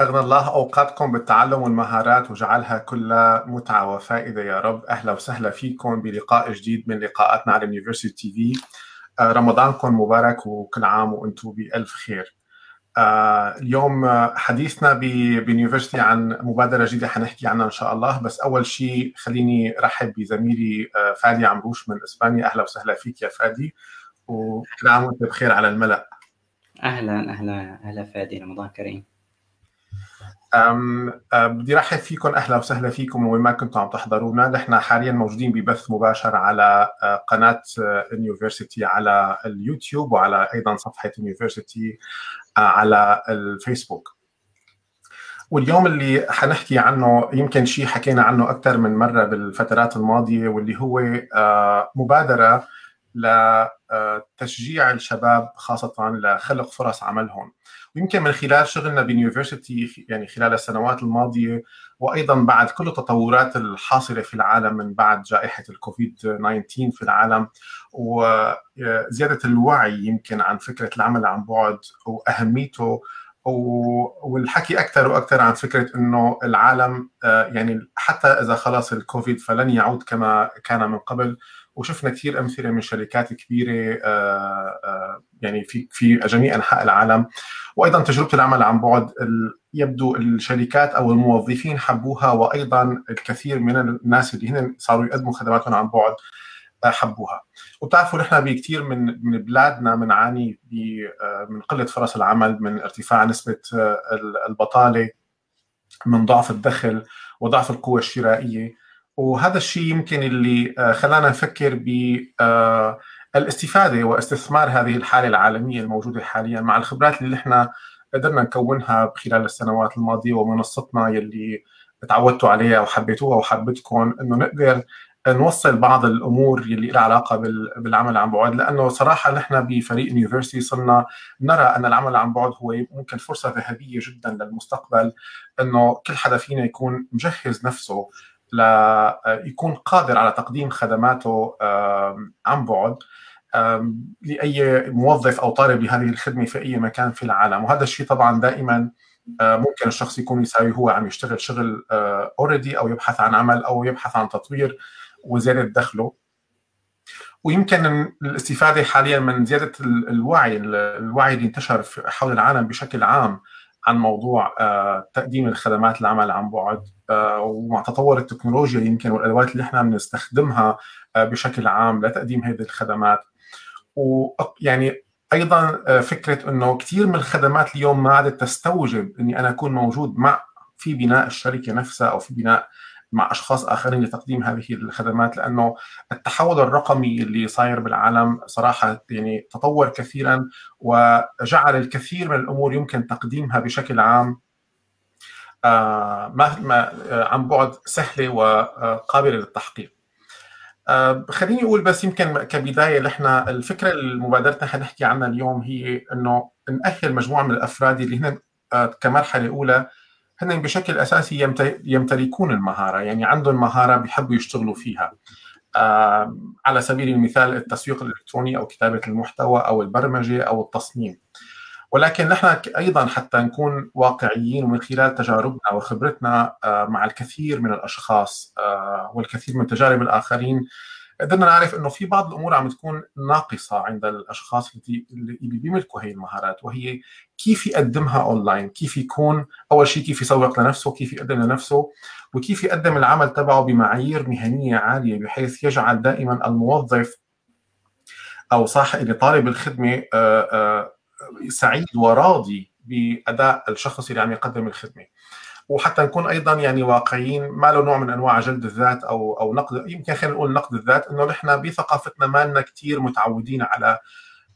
أغنى الله أوقاتكم بالتعلم والمهارات وجعلها كلها متعة وفائدة يا رب أهلا وسهلا فيكم بلقاء جديد من لقاءاتنا على University TV رمضانكم مبارك وكل عام وأنتم بألف خير. آه، اليوم حديثنا ب University عن مبادرة جديدة حنحكي عنها إن شاء الله. بس أول شيء خليني رحب بزميلي آه، فادي عمروش من إسبانيا. أهلا وسهلا فيك يا فادي. وكل عام وأنت بخير على الملأ. أهلا أهلا أهلا فادي رمضان كريم. بدي رحب فيكم أهلا وسهلا فيكم وين ما كنتم عم تحضرونا، نحن حاليا موجودين ببث مباشر على قناة University على اليوتيوب وعلى أيضا صفحة University على الفيسبوك. واليوم اللي حنحكي عنه يمكن شيء حكينا عنه أكثر من مرة بالفترات الماضية واللي هو مبادرة لتشجيع الشباب خاصة لخلق فرص عملهم. ويمكن من خلال شغلنا بيونيفرسيتي يعني خلال السنوات الماضية وأيضا بعد كل التطورات الحاصلة في العالم من بعد جائحة الكوفيد 19 في العالم وزيادة الوعي يمكن عن فكرة العمل عن بعد واهميته والحكي أكثر وأكثر عن فكرة إنه العالم يعني حتى إذا خلص الكوفيد فلن يعود كما كان من قبل. وشفنا كثير أمثلة من شركات كبيرة آه، آه، يعني في في جميع أنحاء العالم. وأيضا تجربة العمل عن بعد يبدو الشركات أو الموظفين حبوها وأيضا الكثير من الناس اللي هن صاروا يقدموا خدماتهم عن بعد آه، حبوها. وبتعرفوا نحن بكثير من من بلادنا بنعاني من قلة فرص العمل من ارتفاع نسبة البطالة من ضعف الدخل وضعف القوة الشرائية. وهذا الشيء يمكن اللي آه، خلانا نفكر بالاستفاده آه، واستثمار هذه الحالة العالمية الموجودة حاليا مع الخبرات اللي إحنا قدرنا نكونها خلال السنوات الماضية ومنصتنا يلي تعودتوا عليها وحبيتوها وحبتكم إنه نقدر نوصل بعض الأمور اللي لها علاقة بالعمل عن بعد. لأنه صراحة نحن بفريق يونيفرسيتي صرنا نرى أن العمل عن بعد هو ممكن فرصة ذهبية جدا للمستقبل إنه كل حدا فينا يكون مجهز نفسه ليكون قادر على تقديم خدماته عن بعد لأي موظف أو طالب لهذه الخدمة في أي مكان في العالم. وهذا الشيء طبعا دائما ممكن الشخص يكون يساوي هو عم يشتغل شغل اوريدي أو يبحث عن عمل أو يبحث عن تطوير وزيادة دخله. ويمكن الاستفادة حاليا من زيادة الوعي الوعي اللي انتشر حول العالم بشكل عام عن موضوع تقديم الخدمات العمل عن بعد آه، ومع تطور التكنولوجيا يمكن والأدوات اللي إحنا بنستخدمها آه، بشكل عام لتقديم هذه الخدمات. ويعني أيضا آه، فكرة إنه كثير من الخدمات اليوم ما عادت تستوجب إني أنا أكون موجود مع في بناء الشركة نفسها أو في بناء مع أشخاص آخرين لتقديم هذه الخدمات لأنه التحول الرقمي اللي صاير بالعالم صراحة يعني تطور كثيرا وجعل الكثير من الأمور يمكن تقديمها بشكل عام آه، ما آه، عن بعد سهلة وقابلة للتحقيق. آه، خليني أقول بس يمكن كبداية نحن الفكرة المبادره حنحكي عنها اليوم هي إنه نأهل مجموعة من الأفراد اللي هن كمرحلة أولى هن بشكل أساسي يمتلكون المهارة يعني عندهم مهارة بيحبوا يشتغلوا فيها. على سبيل المثال التسويق الإلكتروني أو كتابة المحتوى أو البرمجة أو التصميم. ولكن نحن أيضا حتى نكون واقعيين ومن خلال تجاربنا وخبرتنا مع الكثير من الأشخاص والكثير من تجارب الآخرين قدرنا نعرف إنه في بعض الأمور عم تكون ناقصة عند الأشخاص اللي بيملكوا هي المهارات وهي كيف يقدمها اونلاين، كيف يكون أول شيء كيف يسوق لنفسه، كيف يقدم لنفسه، وكيف يقدم العمل تبعه بمعايير مهنية عالية بحيث يجعل دائما الموظف أو صاحب طالب الخدمة آه، سعيد وراضي بأداء الشخص اللي عم يقدم الخدمة. وحتى نكون أيضا يعني واقعيين ما له نوع من أنواع جلد الذات أو أو نقد يمكن خلينا نقول نقد الذات إنه نحن بثقافتنا ما لنا كثير متعودين على آه،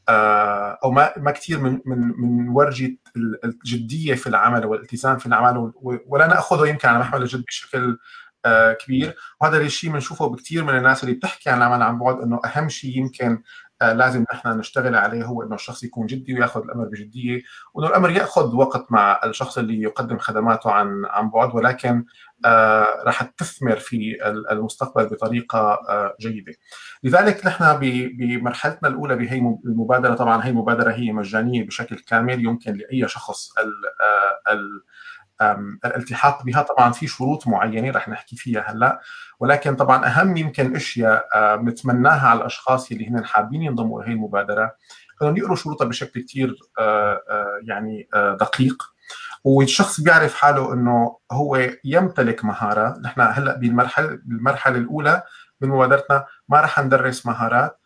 أو ما ما كثير من من من ورجة الجدية في العمل والالتزام في العمل ولا نأخذه يمكن على محمل الجد بشكل آه، كبير. وهذا الشيء بنشوفه بكثير من الناس اللي بتحكي عن العمل عن بعد إنه أهم شيء يمكن آه، لازم نحن نشتغل عليه هو إنه الشخص يكون جدي وياخذ الأمر بجدية وإنه الأمر يأخذ وقت مع الشخص اللي يقدم خدماته عن عن بعد ولكن آه راح تثمر في المستقبل بطريقة آه جيدة. لذلك نحن بمرحلتنا الأولى بهي المبادرة طبعا هي المبادره هي مجانية بشكل كامل يمكن لأي شخص ال آه، ال الالتحاق بها طبعا في شروط معينة رح نحكي فيها هلأ ولكن طبعا أهم يمكن أشياء بنتمناها على الأشخاص اللي هن حابين ينضموا لهي المبادرة. انهم يقروا شروطها بشكل كثير يعني دقيق. والشخص بيعرف حاله إنه هو يمتلك مهارة. نحن هلأ بالمرحله بالمرحلة الأولى من مبادرتنا ما رح ندرس مهارات.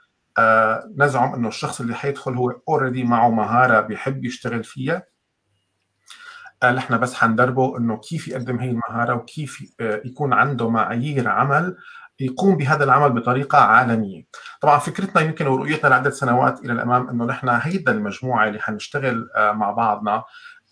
نزعم إنه الشخص اللي حيدخل هو اوريدي معه مهارة بيحب يشتغل فيها. نحن بس حندربه إنه كيف يقدم هي المهارة وكيف آه يكون عنده معايير عمل يقوم بهذا العمل بطريقة عالمية. طبعا فكرتنا يمكن ورؤيتنا لعدة سنوات إلى الأمام إنه نحن هيدا المجموعة اللي حنشتغل آه مع بعضنا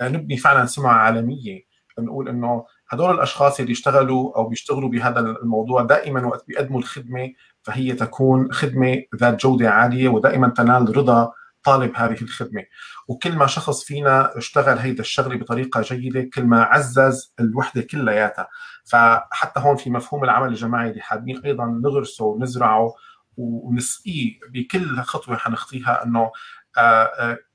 آه، نبني فعلا سمعة عالمية نقول إنه هدول الأشخاص اللي اشتغلوا أو بيشتغلوا بهذا الموضوع دائما وقت بيقدموا الخدمة فهي تكون خدمة ذات جودة عالية ودائما تنال رضا طالب هذه الخدمة. وكل ما شخص فينا اشتغل هيدا الشغلة بطريقة جيدة كل ما عزز الوحدة كلياتها. فحتى هون في مفهوم العمل الجماعي اللي حابين أيضا نغرسه ونزرعه ونسقيه بكل خطوة حنخطيها إنه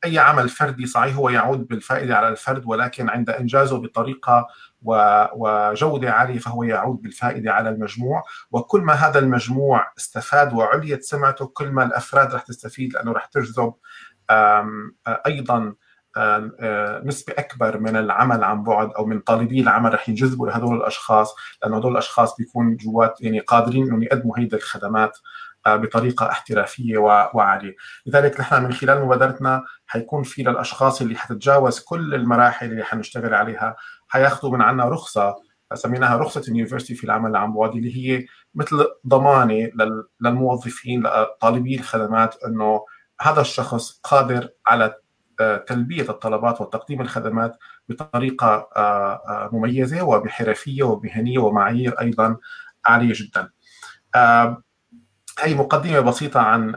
أي عمل فردي صحيح هو يعود بالفائدة على الفرد ولكن عند إنجازه بطريقة وجودة عالية فهو يعود بالفائدة على المجموع. وكل ما هذا المجموع استفاد وعليت سمعته كل ما الأفراد رح تستفيد لأنه رح تجذب أيضا نسبة أكبر من العمل عن بعد أو من طالبي العمل رح ينجذبوا لهذول الأشخاص لأنه هذول الأشخاص بيكون جوات يعني قادرين إنهم يقدموا هيدي الخدمات. بطريقة احترافية وعاليه، لذلك نحن من خلال مبادرتنا حيكون في للأشخاص اللي حتتجاوز كل المراحل اللي حنشتغل عليها حياخذوا من عنا رخصة سميناها رخصة اليونيفرستي في العمل عن بعد اللي هي مثل ضمانة للموظفين لطالبي الخدمات إنه هذا الشخص قادر على تلبية الطلبات وتقديم الخدمات بطريقة مميزة وبحرفية ومهنيه ومعايير أيضا عالية جدا. هي مقدمة بسيطة عن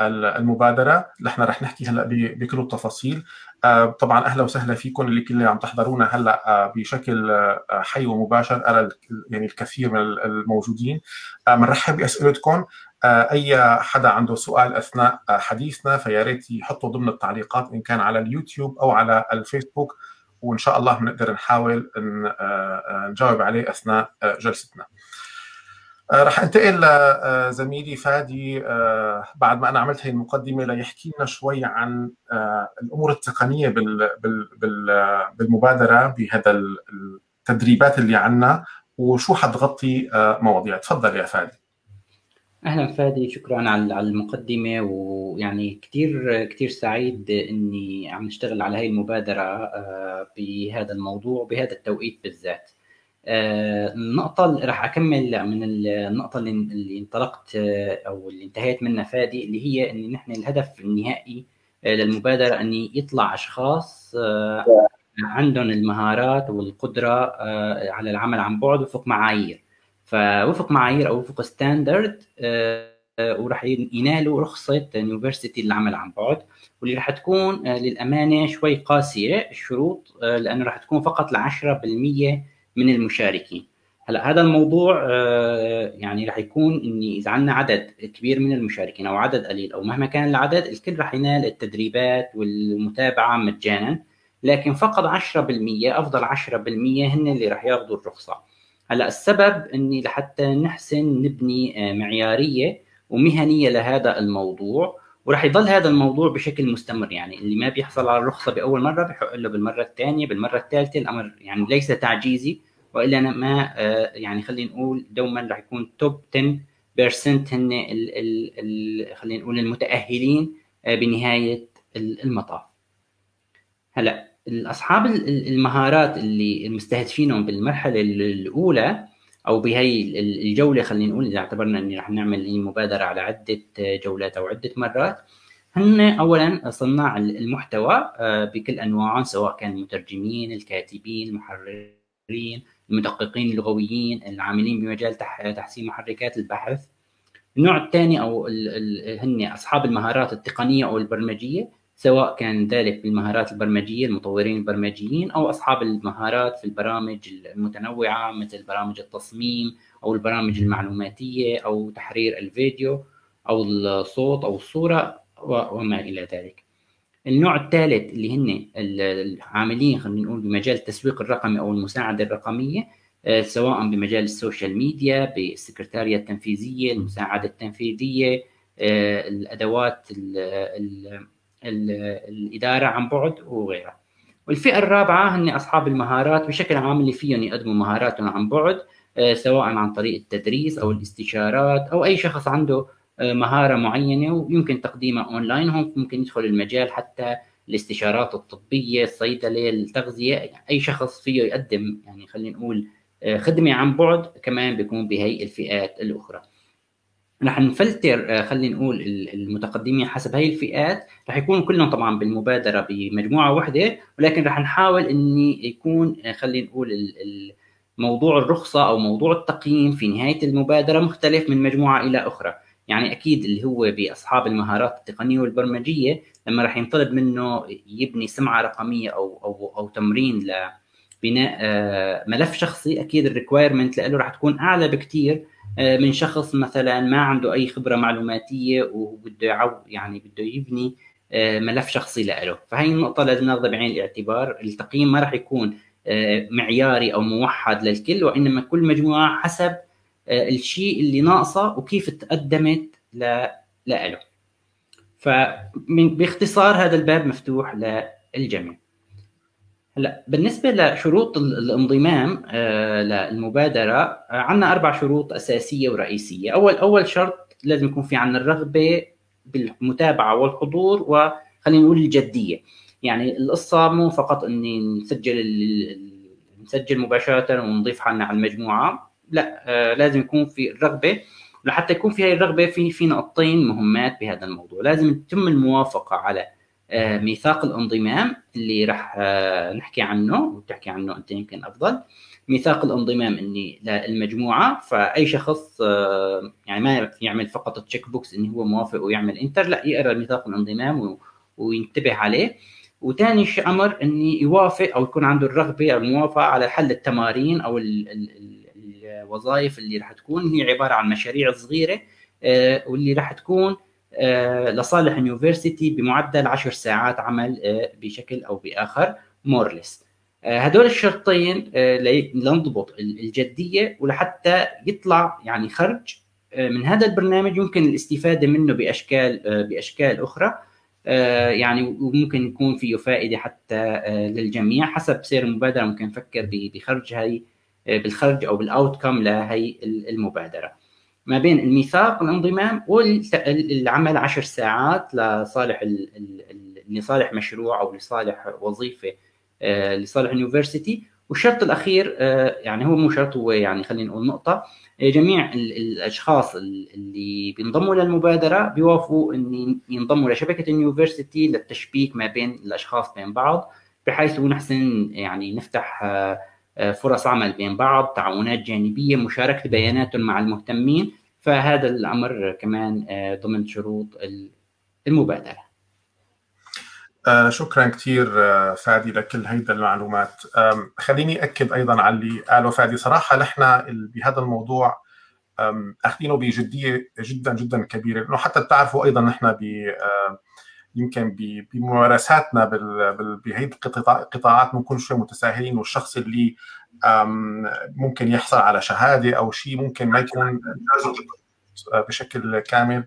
المبادرة إحنا رح نحكي هلأ بكل التفاصيل. آه، طبعا أهلا وسهلا فيكم اللي كل عم تحضرونا هلأ آه، بشكل آه، حي ومباشر أرى يعني الكثير من الموجودين. بنرحب بأسئلتكم. أي حدا عنده سؤال أثناء حديثنا فيا ريت يحطه ضمن التعليقات إن كان على اليوتيوب أو على الفيسبوك وإن شاء الله بنقدر نحاول نجاوب عليه أثناء جلستنا. آه، رح انتقل لزميلي فادي آه، بعد ما أنا عملت هي المقدمة ليحكي لنا شوي عن آه، الأمور التقنية بالمبادرة بهذا التدريبات اللي عنا وشو حتغطي مواضيع. تفضل يا فادي. أهلا فادي شكرا على المقدمة ويعني كثير كثير سعيد إني عم نشتغل على هاي المبادرة بهذا الموضوع بهذا التوقيت بالذات. آه، النقطة اللي راح أكمل من النقطة اللي انطلقت آه، أو اللي انتهيت منها فادي اللي هي إن نحن الهدف النهائي آه، للمبادرة أن يطلع أشخاص عندهم المهارات والقدرة على العمل عن بعد وفق معايير. فوفق معايير أو وفق standard وراح ينالوا رخصة University للعمل عن بعد واللي راح تكون للأمانة شوي قاسية الشروط لأنه راح تكون فقط ل 10% من المشاركين. هلا هذا الموضوع آه، يعني راح يكون إني إذا عندنا عدد كبير من المشاركين أو عدد قليل أو مهما كان العدد الكل راح ينال التدريبات والمتابعة مجانا لكن فقط 10% أفضل 10% هن اللي راح ياخذوا الرخصة. هلا السبب إني لحتى نحسن نبني آه، معيارية ومهنية لهذا الموضوع وراح يضل هذا الموضوع بشكل مستمر يعني اللي ما بيحصل على الرخصة بأول مرة بحق له بالمرة الثانية بالمرة الثالثة الأمر يعني ليس تعجيزي وإلا أنا ما آه، يعني خلينا نقول دوما راح يكون توب 10% هن ال ال ال خلينا نقول المتأهلين آه، بنهاية المطاف. هلأ اصحاب المهارات اللي المستهدفينهم بالمرحلة الأولى أو بهي الجولة خلينا نقول إذا اعتبرنا إني رح نعمل مبادرة على عدة جولات أو عدة مرات هن اولا صناع المحتوى آه، بكل انواعهم سواء كان المترجمين، الكاتبين، المحررين، المدققين اللغويين، العاملين بمجال تحسين محركات البحث. النوع الثاني أو هن أصحاب المهارات التقنية أو البرمجية سواء كان ذلك بالمهارات البرمجية المطورين البرمجيين أو أصحاب المهارات في البرامج المتنوعة مثل برامج التصميم أو البرامج المعلوماتية أو تحرير الفيديو أو الصوت أو الصورة وما إلى ذلك. النوع الثالث اللي هن العاملين خلينا نقول بمجال التسويق الرقمي أو المساعدة الرقمية آه، سواء بمجال ال social media بالسكرتارية التنفيذية المساعدة التنفيذية آه، الأدوات ال ال الإدارة عن بعد وغيرها. والفئة الرابعة هن أصحاب المهارات بشكل عام اللي فيهم يقدموا مهاراتهم عن بعد آه، سواء عن طريق التدريس أو الاستشارات أو أي شخص عنده مهارة معينة ويمكن تقديمها اونلاين هم ممكن يدخل المجال حتى الاستشارات الطبية الصيدلة التغذية أي شخص فيه يقدم يعني خلينا نقول آه، خدمة عن بعد كمان بيكون بهي الفئات الأخرى. رح نفلتر آه، خلينا نقول المتقدمين حسب هي الفئات رح يكونوا كلهم طبعا بالمبادرة بمجموعة واحدة ولكن رح نحاول إني يكون آه، خلينا نقول موضوع الرخصة أو موضوع التقييم في نهاية المبادرة مختلف من مجموعة إلى أخرى. يعني أكيد اللي هو بأصحاب المهارات التقنية والبرمجية لما راح ينطلب منه يبني سمعة رقمية أو أو أو تمرين لبناء آه، ملف شخصي أكيد الريكوايرمنت له راح تكون أعلى بكثير من شخص مثلا ما عنده أي خبرة معلوماتية وبده يعني بده يبني آه، ملف شخصي له فهي النقطة لازم ناخذها بعين الاعتبار. التقييم ما راح يكون معياري أو موحد للكل وإنما كل مجموعة حسب آه، الشيء اللي ناقصة وكيف تقدمت له فباختصار هذا الباب مفتوح للجميع. هلا بالنسبة لشروط الانضمام آه، للمبادرة آه، عندنا أربع شروط أساسية ورئيسية. أول أول شرط لازم يكون في عندنا الرغبة بالمتابعة والحضور وخلينا نقول الجدية. يعني القصة مو فقط إني نسجل نسجل مباشرة ونضيف حالنا على المجموعة لا آه لازم يكون في الرغبة. ولحتى يكون في هذه الرغبة في في نقطتين مهمات بهذا الموضوع. لازم تتم الموافقة على ميثاق الانضمام اللي راح آه نحكي عنه وتحكي عنه أنت يمكن أفضل. ميثاق الانضمام إني للمجموعه فأي شخص آه يعني ما يعمل فقط check box انه هو موافق ويعمل enter لا يقرأ ميثاق الانضمام وينتبه عليه. وثاني أمر إني يوافق أو يكون عنده الرغبة أو الموافقة على حل التمارين أو ال ال الوظائف اللي راح تكون. هي عبارة عن مشاريع صغيرة آه، واللي راح تكون آه، لصالح اليونيفرسيتي بمعدل 10 ساعات عمل آه، بشكل أو بآخر مورلس هدول الشرطين لنضبط الجدية ولحتى يطلع يعني خرج من هذا البرنامج. يمكن الاستفادة منه بأشكال بأشكال أخرى يعني وممكن يكون فيه فائدة حتى للجميع حسب سير المبادرة. ممكن نفكر بخرج هاي بالخرج أو بال outcome لهي المبادرة. ما بين الميثاق الانضمام والعمل عشر ساعات لصالح لصالح مشروع أو لصالح وظيفة آه، لصالح ال University. والشرط الأخير آه، يعني هو مو شرط هو يعني خلينا نقول نقطة. آه، جميع الأشخاص اللي بينضموا للمبادره بيوافقوا إن ينضموا لشبكه اليونيفرسيتي للتشبيك ما بين الأشخاص بين بعض بحيث نحسن يعني نفتح فرص عمل بين بعض تعاونات جانبية مشاركة بياناتهم مع المهتمين. فهذا الأمر كمان آه، ضمن شروط المبادرة. آه شكرا كثير فادي لكل هيدا المعلومات. خليني أكد أيضا على اللي قاله فادي. صراحة نحن بهذا الموضوع أخذينه بجدية جدا جدا كبيرة لأنه حتى بتعرفوا أيضا نحن ب يمكن بممارساتنا بهيدي القطاعات بنكون شوي متساهلين والشخص اللي ممكن يحصل على شهادة أو شيء ممكن ما يكون بشكل كامل.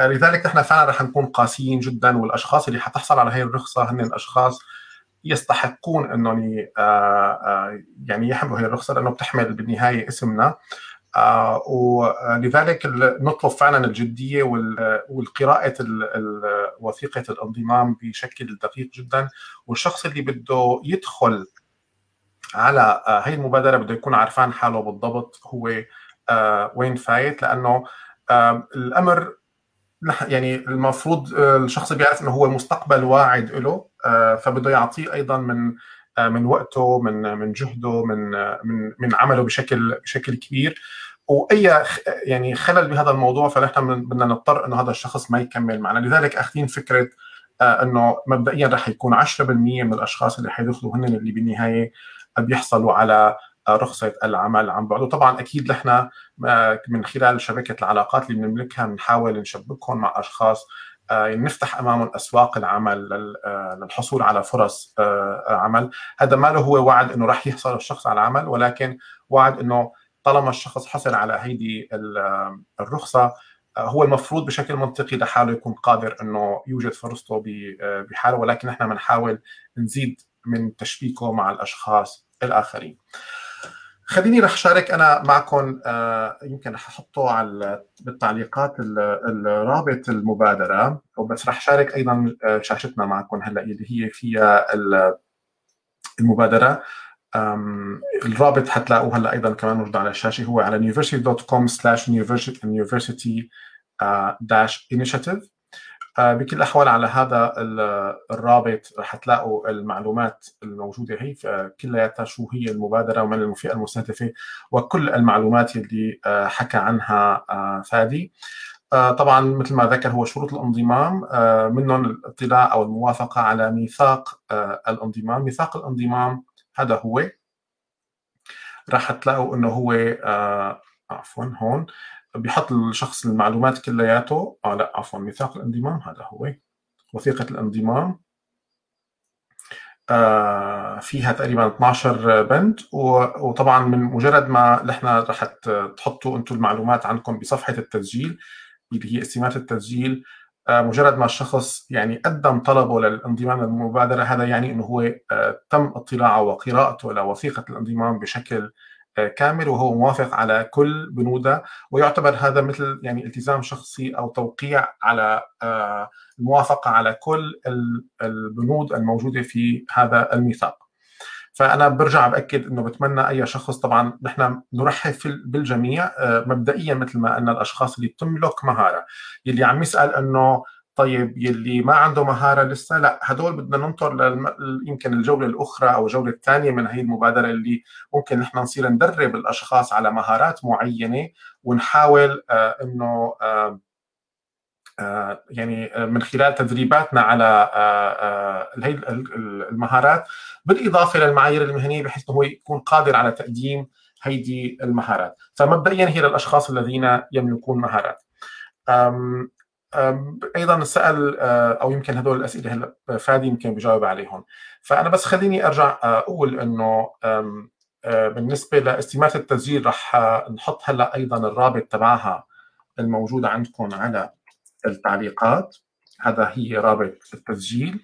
لذلك نحن فعلا رح نكون قاسيين جدا والأشخاص اللي حتحصل على هي الرخصة هن الأشخاص يستحقون إنهم يعني يحملوا هي الرخصة لأنه بتحمل بالنهاية اسمنا. آه، ولذلك نطلب فعلا الجدية والقراءة وثيقة الانضمام بشكل دقيق جدا. والشخص اللي بده يدخل على آه، هي المبادرة بده يكون عارفان حاله بالضبط هو آه، وين فايت لأنه الأمر يعني المفروض الشخص بيعرف إنه هو مستقبل واعد له فبده يعطيه أيضا من من وقته من من جهده من من من عمله بشكل بشكل كبير. وأي يعني خلل بهذا الموضوع فنحن بدنا نضطر إنه هذا الشخص ما يكمل معنا. لذلك أخذين فكرة آه، إنه مبدئيا رح يكون 10% من الأشخاص اللي حيدخلوا هن اللي بالنهاية بيحصلوا على آه، رخصة العمل عن بعد. وطبعا أكيد نحن آه، من خلال شبكة العلاقات اللي بنملكها بنحاول نشبكهم مع أشخاص نفتح امامهم اسواق العمل للحصول على فرص عمل هذا ما له هو وعد إنه راح يحصل الشخص على عمل ولكن وعد إنه طالما الشخص حصل على هيدي الرخصة هو المفروض بشكل منطقي لحاله يكون قادر إنه يوجد فرصته بحاله ولكن إحنا بنحاول نزيد من تشبيكه مع الأشخاص الآخرين. خليني رح شارك أنا معكم آه، يمكن رح أحطه على بالتعليقات الرابط المبادرة وبس رح شارك أيضا آه، شاشتنا معكم هلأ اللي هي فيها المبادرة. الرابط حتلاقوه هلأ أيضا كمان موجود على الشاشة هو على university.com slash university dash initiative. آه، بكل الأحوال على هذا الرابط رح تلاقوا المعلومات الموجودة هي كلياتها شو هي المبادرة ومن الفئه المستهدفة وكل المعلومات اللي آه، حكى عنها فادي. طبعا مثل ما ذكر هو شروط الانضمام منهم الاطلاع أو الموافقة على ميثاق الانضمام. ميثاق الانضمام هذا هو راح تلاقوا إنه هو آه عفوا هون بيحط الشخص المعلومات كلياته آه لا عفوا ميثاق الانضمام هذا هو. وثيقة الانضمام آه فيها تقريبا 12 بند. وطبعا من مجرد ما نحن رح تحطوا أنتم المعلومات عنكم بصفحة التسجيل اللي هي استمات التسجيل آه، مجرد ما الشخص يعني قدم طلبه للانضمام للمبادره هذا يعني إنه هو آه، تم اطلاعه وقراءته لوثيقة الانضمام بشكل كامل وهو موافق على كل بنودها ويعتبر هذا مثل يعني التزام شخصي أو توقيع على الموافقة على كل البنود الموجودة في هذا الميثاق. فأنا برجع بأكد إنه بتمنى أي شخص طبعا نحن نرحب بالجميع آه، مبدئيا مثل ما قلنا الأشخاص اللي بتملك مهارة يلي عم يسأل إنه طيب يلي ما عنده مهارة لسه لا هدول بدنا ننطر. يمكن الجولة الأخرى أو الجولة الثانية من هي المبادرة اللي ممكن نحن نصير ندرب الأشخاص على مهارات معينة ونحاول آه إنه آه آه، يعني آه، من خلال تدريباتنا على آه، المهارات بالإضافة للمعايير المهنية بحيث إنه هو يكون قادر على تقديم هيدي المهارات فمبدئيا هي للأشخاص الذين يملكون مهارات أيضا سال أو يمكن هدول الأسئلة هلأ فادي يمكن بجاوب عليهم. فأنا بس خليني أرجع أقول إنه بالنسبة لاستمات التسجيل رح نحط هلأ أيضا الرابط تبعها الموجوده عندكم على التعليقات. هذا هي رابط التسجيل.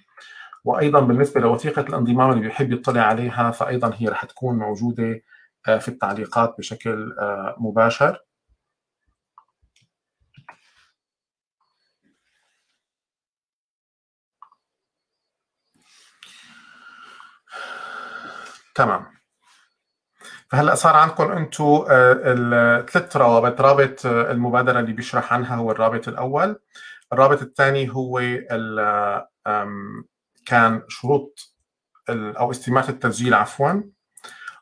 وأيضا بالنسبة لوثيقة الانضمام اللي بيحب يطلع عليها فايضا هي رح تكون موجودة آه، في التعليقات بشكل آه، مباشر. تمام. فهلأ صار عندكم أنتم آه، الثلاث روابط. رابط آه، المبادرة اللي بيشرح عنها هو الرابط الأول. الرابط الثاني هو كان شروط أو استمات التسجيل عفوا.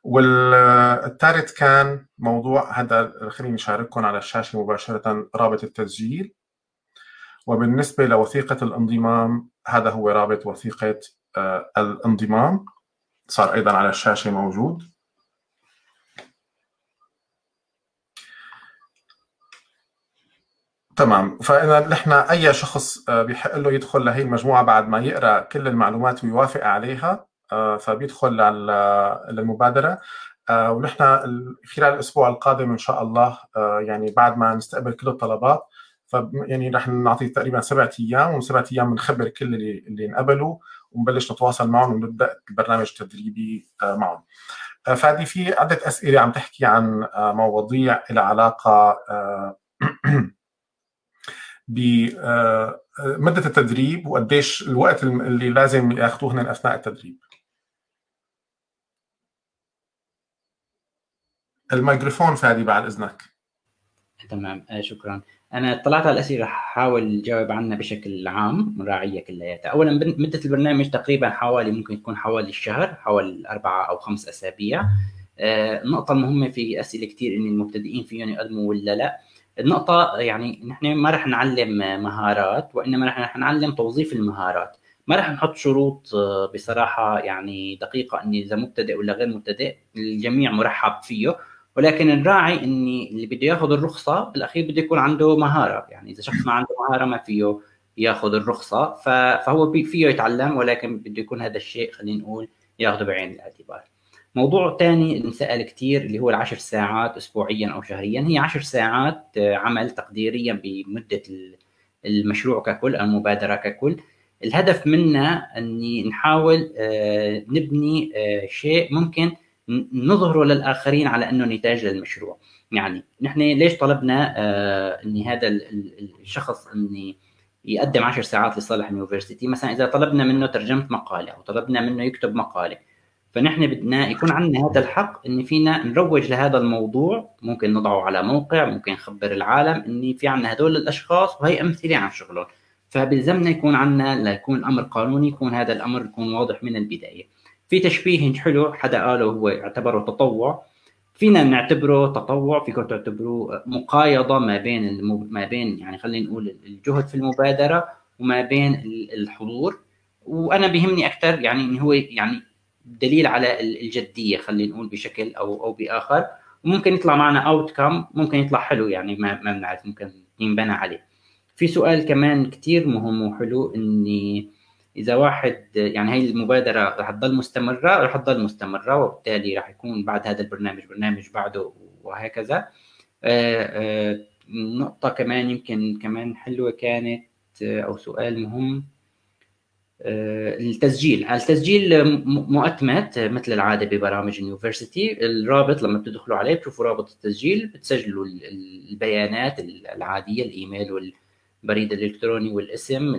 والثالث كان موضوع هذا خليني أشارككم على الشاشة مباشرة رابط التسجيل. وبالنسبة لوثيقة الانضمام هذا هو رابط وثيقة آه، الانضمام. صار أيضا على الشاشة موجود. تمام. فإذا نحن أي شخص آه، بيحق له يدخل لهي المجموعة بعد ما يقرأ كل المعلومات ويوافق عليها آه، فبيدخل للمبادرة. آه، ونحن خلال الأسبوع القادم إن شاء الله يعني بعد ما نستقبل كل الطلبات ف يعني رح نعطي تقريبا سبعة أيام ومن سبعة أيام بنخبر كل اللي اللي انقبلوا. ونبلش نتواصل معهم ونبدأ البرنامج التدريبي معهم. فادي في عدة أسئلة عم تحكي عن مواضيع لها علاقة بمده آه، التدريب وقديش الوقت اللي لازم ياخذوه هن أثناء التدريب. الميكروفون فادي بعد إذنك. تمام. آه، شكرا. أنا اطلعت على الأسئلة رح احاول اجاوب عنها بشكل عام راعية كلياتها اولا مدة البرنامج تقريبا حوالي ممكن تكون حوالي الشهر حوالي أربعة أو خمس أسابيع. آه، النقطة المهمة في أسئلة كثير إن المبتدئين فيهم يقدموا ولا لا. النقطة يعني نحن ما رح نعلم مهارات وإنما رح نعلم توظيف المهارات. ما رح نحط شروط آه، بصراحة يعني دقيقة إني إذا مبتدئ ولا غير مبتدئ الجميع مرحب فيه. ولكن نراعي إني اللي بده ياخذ الرخصة بالأخير بده يكون عنده مهارة. يعني إذا شخص ما عنده مهارة ما فيه ياخذ الرخصة. فهو فيه يتعلم ولكن بده يكون هذا الشيء خلينا نقول ياخذه بعين الاعتبار. موضوع ثاني انسال كثير اللي هو العشر ساعات اسبوعيا أو شهريا. هي عشر ساعات عمل تقديريا بمدة المشروع ككل المبادرة ككل. الهدف منها إني نحاول آه، نبني آه، شيء ممكن نظهره للآخرين على أنه نتاج للمشروع. يعني نحن ليش طلبنا آه، اني هذا الشخص إني يقدم 10 ساعات لصالح اليونيفرسيتي؟ مثلا إذا طلبنا منه ترجمة مقالة أو طلبنا منه يكتب مقالة فنحن بدنا يكون عندنا هذا الحق ان فينا نروج لهذا الموضوع. ممكن نضعه على موقع ممكن نخبر العالم ان في عندنا هدول الأشخاص وهي أمثلة عن شغلهم. فبلزمنا يكون عندنا ليكون الامر قانوني يكون هذا الأمر يكون واضح من البداية. في تشبيه حلو حدا قاله هو يعتبره تطوع. فينا نعتبره تطوع فيكم تعتبروه مقايضة ما بين المب... ما بين يعني خلينا نقول الجهد في المبادرة وما بين الحضور. وأنا بيهمني أكثر يعني انه هو يعني دليل على الجدية خلينا نقول بشكل أو أو بآخر. وممكن يطلع معنا اوت كم ممكن يطلع حلو يعني ما ما بنعرف ممكن ينبنى عليه. في سؤال كمان كثير مهم وحلو إني إذا واحد يعني هي المبادرة رح تضل مستمرة رح تضل مستمرة وبالتالي رح يكون بعد هذا البرنامج برنامج بعده وهكذا. آه، آه، نقطة كمان يمكن كمان حلوة كانت آه، أو سؤال مهم. التسجيل. التسجيل مؤتمت مثل العادة ببرامج اليونيفرسيتي الرابط لما بتدخلوا عليه بتشوفوا رابط التسجيل بتسجلوا البيانات العادية الإيميل وال البريد الإلكتروني والاسم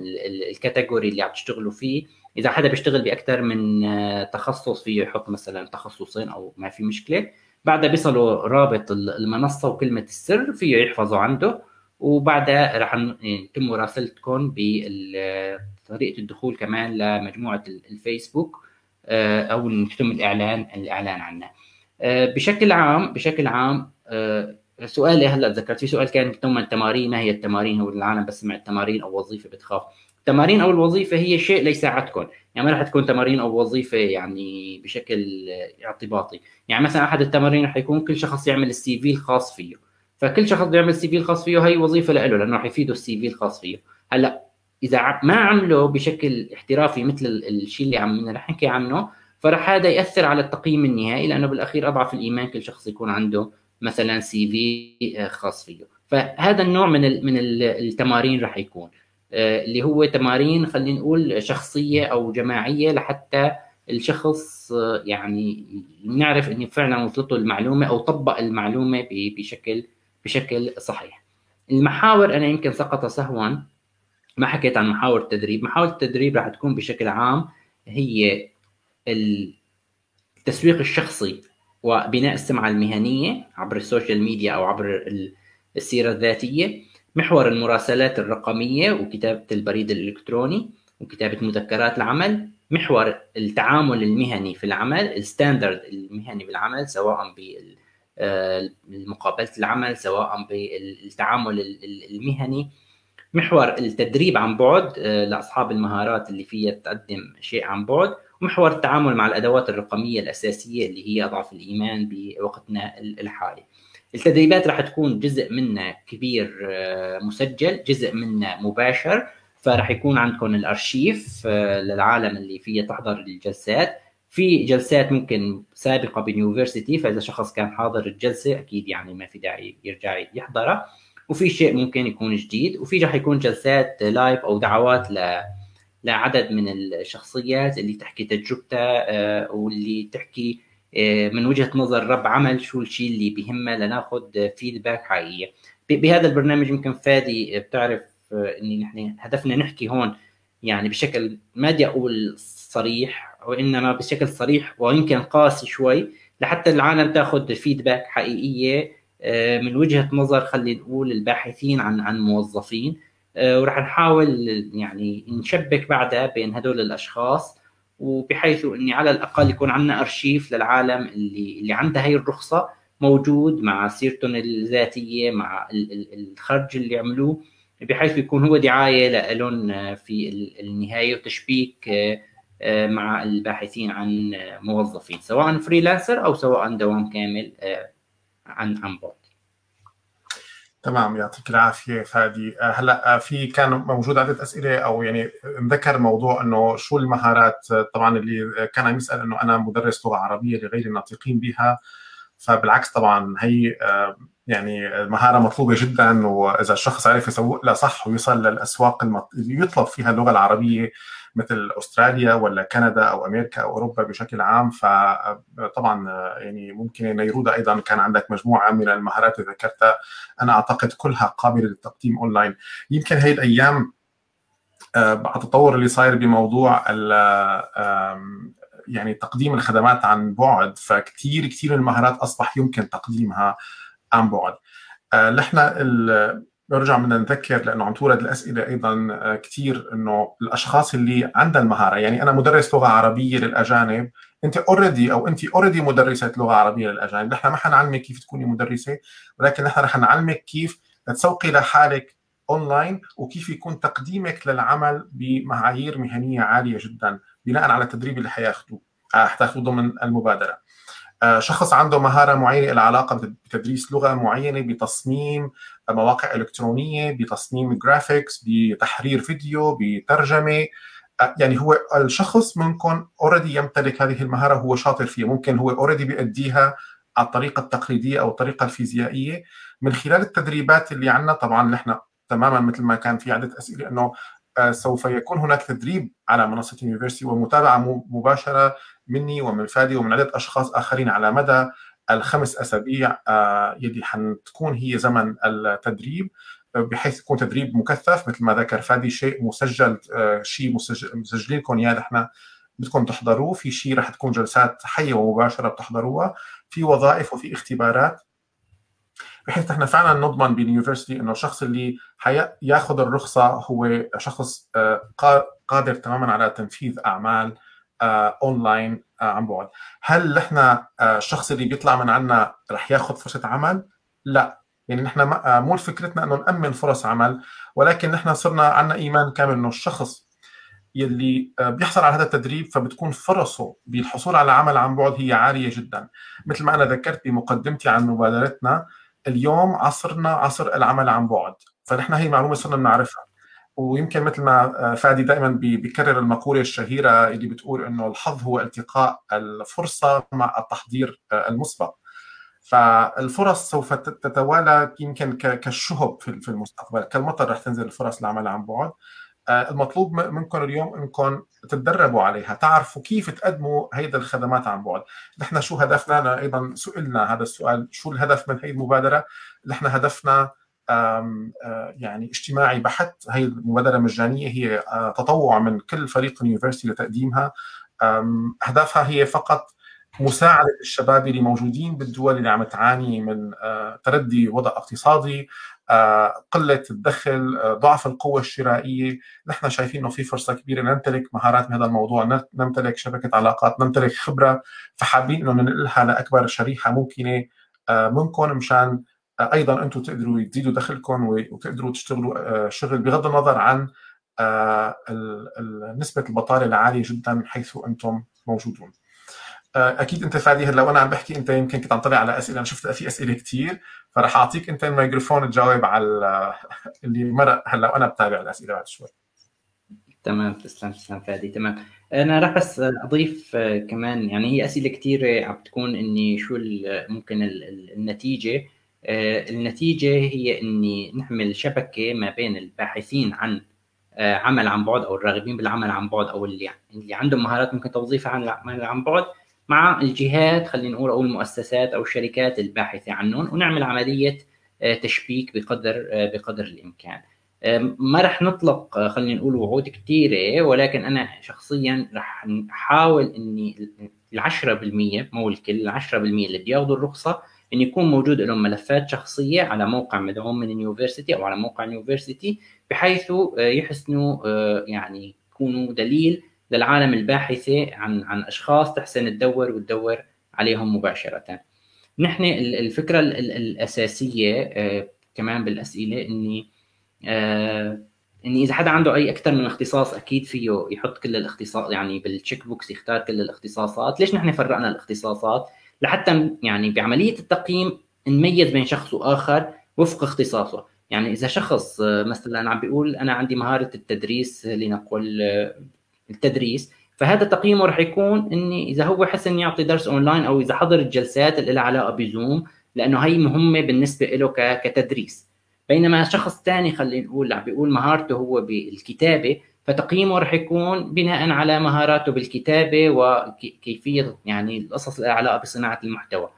الكاتيجوري اللي عم تشتغلوا فيه. إذا حدا بيشتغل باكثر من آه، تخصص فيه يحط مثلا تخصصين أو ما في مشكلة. بعدها بيصلوا رابط المنصة وكلمة السر فيه يحفظوا عنده. وبعدها راح يتم مراسلتكم بطريقه الدخول كمان لمجموعة الفيسبوك آه، أو يتم الإعلان الإعلان عنها. آه، بشكل عام بشكل عام سؤالي هلأ تذكرت في سؤال كان ثم التمارين ما هي التمارين هو العالم بسمع التمارين أو وظيفة بتخاف؟ التمارين أو الوظيفة هي شيء ليساعدكم يعني ما راح تكون تمارين أو وظيفة يعني بشكل اعتباطي. يعني مثلا أحد التمارين راح يكون كل شخص يعمل ال CV الخاص فيه. فكل شخص بيعمل ال CV الخاص فيه هي وظيفة له لأنه راح يفيده ال CV الخاص فيه. هلأ إذا ما عمله بشكل احترافي مثل الشيء اللي عم نحكي عنه فراح هذا يأثر على التقييم النهائي لأنه بالأخير أضعف الإيمان كل شخص يكون عنده. مثلا سي في آه، خاص فيه. فهذا النوع من من التمارين راح يكون. آه، اللي هو تمارين خلينا نقول شخصية أو جماعية لحتى الشخص آه، يعني نعرف إنه فعلا وصلته المعلومة أو طبق المعلومة بشكل بشكل صحيح. المحاور أنا يمكن سقط سهوا. ما حكيت عن محاور التدريب، محاور التدريب راح تكون بشكل عام هي التسويق الشخصي وبناء السمعة المهنية عبر ال social media أو عبر السيرة الذاتية محور المراسلات الرقمية وكتابة البريد الإلكتروني وكتابة مذكرات العمل محور التعامل المهني في العمل ال standard المهني بالعمل سواء بمقابلة العمل سواء بالتعامل المهني محور التدريب عن بعد آه، لأصحاب المهارات اللي فيها تقدم شيء عن بعد. محور التعامل مع الأدوات الرقمية الأساسية اللي هي اضعف الإيمان بوقتنا الحالي. التدريبات راح تكون جزء منها كبير آه، مسجل، جزء منها مباشر، فراح يكون عندكم الأرشيف آه، للعالم اللي فيها تحضر الجلسات، في جلسات ممكن سابقة بنيوفرسيتي فإذا شخص كان حاضر الجلسة أكيد يعني ما في داعي يرجع يحضرها وفي شيء ممكن يكون جديد وفي راح يكون جلسات لايف أو دعوات ل لعدد من الشخصيات اللي تحكي تجربتها آه، واللي تحكي آه، من وجهة نظر رب عمل شو الشيء اللي بيهمها لناخذ فيدباك حقيقيه بهذا البرنامج يمكن فادي بتعرف آه، إني نحن هدفنا نحكي هون يعني بشكل ما بدي أقول صريح وإنما بشكل صريح ويمكن قاسي شوي لحتى العالم تاخذ فيدباك حقيقية من وجهة نظر خلينا نقول الباحثين عن عن موظفين. وراح نحاول يعني نشبك بعدها بين هدول الأشخاص وبحيث إني على الأقل يكون عندنا أرشيف للعالم اللي اللي عندها هي الرخصة موجود مع سيرتهم الذاتية مع الخرج اللي عملوه بحيث يكون هو دعاية لهم في النهاية وتشبيك آه، مع الباحثين عن موظفين سواء فريلانسر أو سواء دوام كامل آه، عن عن بعد تمام يعطيك العافية فادي. آه، هلا آه، في كان موجود عدة أسئلة أو يعني ذكر موضوع إنه شو المهارات طبعا اللي كان عم يسأل إنه أنا مدرس لغة عربية لغير الناطقين بها فبالعكس طبعا هي يعني مهارة مطلوبة جدا وإذا الشخص عرف يسوق لها صح ويوصل للأسواق اللي يطلب فيها اللغة العربية مثل أستراليا ولا كندا أو أمريكا أو أوروبا بشكل عام فطبعا يعني ممكن نيرودا أيضا كان عندك مجموعة من المهارات اللي ذكرتها. أنا أعتقد كلها قابلة للتقديم أونلاين. يمكن هي الأيام آه، مع التطور اللي صاير بموضوع يعني تقديم الخدمات عن بعد فكتير كثير المهارات أصبح يمكن تقديمها عن بعد. آه، نحن برجع بدنا نذكر لأنه عم تورد الأسئلة أيضا آه، كثير إنه الأشخاص اللي عندها المهارة يعني أنا مدرس لغة عربية للأجانب أنت already أو أنت already مدرسة لغة عربية للأجانب نحن ما حنعلمك كيف تكوني مدرسة ولكن نحن رح نعلمك كيف تسوقي لحالك اونلاين وكيف يكون تقديمك للعمل بمعايير مهنية عالية جدا بناء على التدريب اللي حياخذوه آه، حتاخذوه ضمن المبادرة. آه، شخص عنده مهارة معينة لها علاقة بتدريس لغة معينة بتصميم مواقع إلكترونية بتصميم graphics بتحرير فيديو بترجمة. يعني هو الشخص منكم already يمتلك هذه المهارة هو شاطر فيها. ممكن هو already بيأديها على الطريقة التقليدية أو الطريقة الفيزيائية. من خلال التدريبات اللي عندنا طبعا نحن تماما مثل ما كان في عدة أسئلة إنه سوف يكون هناك تدريب على منصة University ومتابعة مباشرة مني ومن فادي ومن عدة أشخاص آخرين على مدى الخمس أسابيع آه، يلي حتكون هي زمن التدريب بحيث يكون تدريب مكثف مثل ما ذكر فادي شيء مسجل آه، شيء مسجلين لكم اياه نحن بدكم تحضروه في شيء رح تكون جلسات حية ومباشرة بتحضروها في وظائف وفي اختبارات. بحيث إحنا فعلا نضمن باليونيفرستي إنه الشخص اللي حياخذ الرخصة هو شخص آه، قادر تماما على تنفيذ أعمال اونلاين آه، عن بعد. هل نحن آه، الشخص اللي بيطلع من عنا رح ياخذ فرصة عمل؟ لا. يعني نحن مو فكرتنا إنه نأمن فرص عمل ولكن نحن صرنا عندنا إيمان كامل إنه الشخص يلي بيحصل على هذا التدريب فبتكون فرصه بالحصول على عمل عن بعد هي عالية جدا. مثل ما أنا ذكرت بمقدمتي عن مبادرتنا اليوم عصرنا عصر العمل عن بعد. فنحن هي معلومة صرنا بنعرفها. ويمكن مثل ما آه، فادي دائما بيكرر المقولة الشهيرة اللي بتقول إنه الحظ هو التقاء الفرصة مع التحضير آه، المسبق. فالفرص سوف تتوالى يمكن كالشهب في المستقبل كالمطر رح تنزل الفرص للعمل عن بعد. آه، المطلوب منكم اليوم إنكم تتدربوا عليها تعرفوا كيف تقدموا هيدا الخدمات عن بعد. نحن شو هدفنا؟ أيضا سئلنا هذا السؤال شو الهدف من هي المبادره نحن هدفنا يعني اجتماعي بحت. هي المبادرة مجانية هي آه، تطوع من كل فريق يونيفرسيتي لتقديمها. أهدافها هي فقط مساعدة الشباب اللي موجودين بالدول اللي عم تعاني من تردي وضع اقتصادي آه، قلة الدخل آه، ضعف القوة الشرائية. نحن شايفين إنه في فرصة كبيرة نمتلك مهارات بهذا الموضوع نمتلك شبكة علاقات نمتلك خبرة. فحابين إنه ننقلها لأكبر شريحة ممكنة آه، منكم مشان أيضا أنتم تقدروا تزيدوا دخلكم وتقدروا تشتغلوا شغل بغض النظر عن نسبة البطالة العالية جدا حيث أنتم موجودون. آه، أكيد أنت فادي هلا وأنا عم بحكي أنت يمكن كنت عم تطلع على أسئلة أنا شفت في أسئلة كثير فراح أعطيك أنت الميكروفون تجاوب على اللي مرق. هلا وأنا بتابع الأسئلة بعد شوي. تمام تسلم تسلم فادي تمام. أنا راح بس أضيف آه، كمان يعني هي أسئلة كثيره عم تكون إني شو ممكن النتيجة. آه، النتيجة هي إني نعمل شبكة ما بين الباحثين عن عمل عن بعد أو الراغبين بالعمل عن بعد أو اللي اللي عندهم مهارات ممكن توظيفها عن العمل عن بعد مع الجهات خلينا نقول أو المؤسسات أو الشركات الباحثة عنهم ونعمل عملية آه، تشبيك بقدر آه، بقدر الإمكان. ما رح نطلق آه، خلينا نقول وعود كثيره ولكن أنا شخصيا رح احاول إني ال 10% مو الكل ال 10% اللي بياخذوا الرخصة إن يكون موجود لهم ملفات شخصية على موقع مدعوم من ال university أو على موقع ال university بحيث يحسنوا يعني يكونوا دليل للعالم الباحثة عن عن أشخاص تحسن تدور وتدور عليهم مباشرة. نحن الفكرة الأساسية آه، كمان بالأسئلة إني آه، إني إذا حدا عنده أي أكثر من اختصاص أكيد فيه يحط كل الاختصاص يعني بال check box يختار كل الاختصاصات، ليش نحن فرقنا الاختصاصات؟ لحتى يعني بعملية التقييم نميز بين شخص وآخر وفق اختصاصه. يعني إذا شخص مثلا عم بيقول أنا عندي مهارة التدريس لنقل التدريس فهذا تقييمه رح يكون إني إذا هو حس انه يعطي درس أونلاين أو إذا حضر الجلسات اللي لها علاقة بزوم لأنه هي مهمة بالنسبة له كتدريس. بينما شخص ثاني خلينا نقول عم بيقول مهارته هو بالكتابة فتقييمه رح يكون بناء على مهاراته بالكتابة وكيفية يعني القصص اللي علاقة بصناعة المحتوى.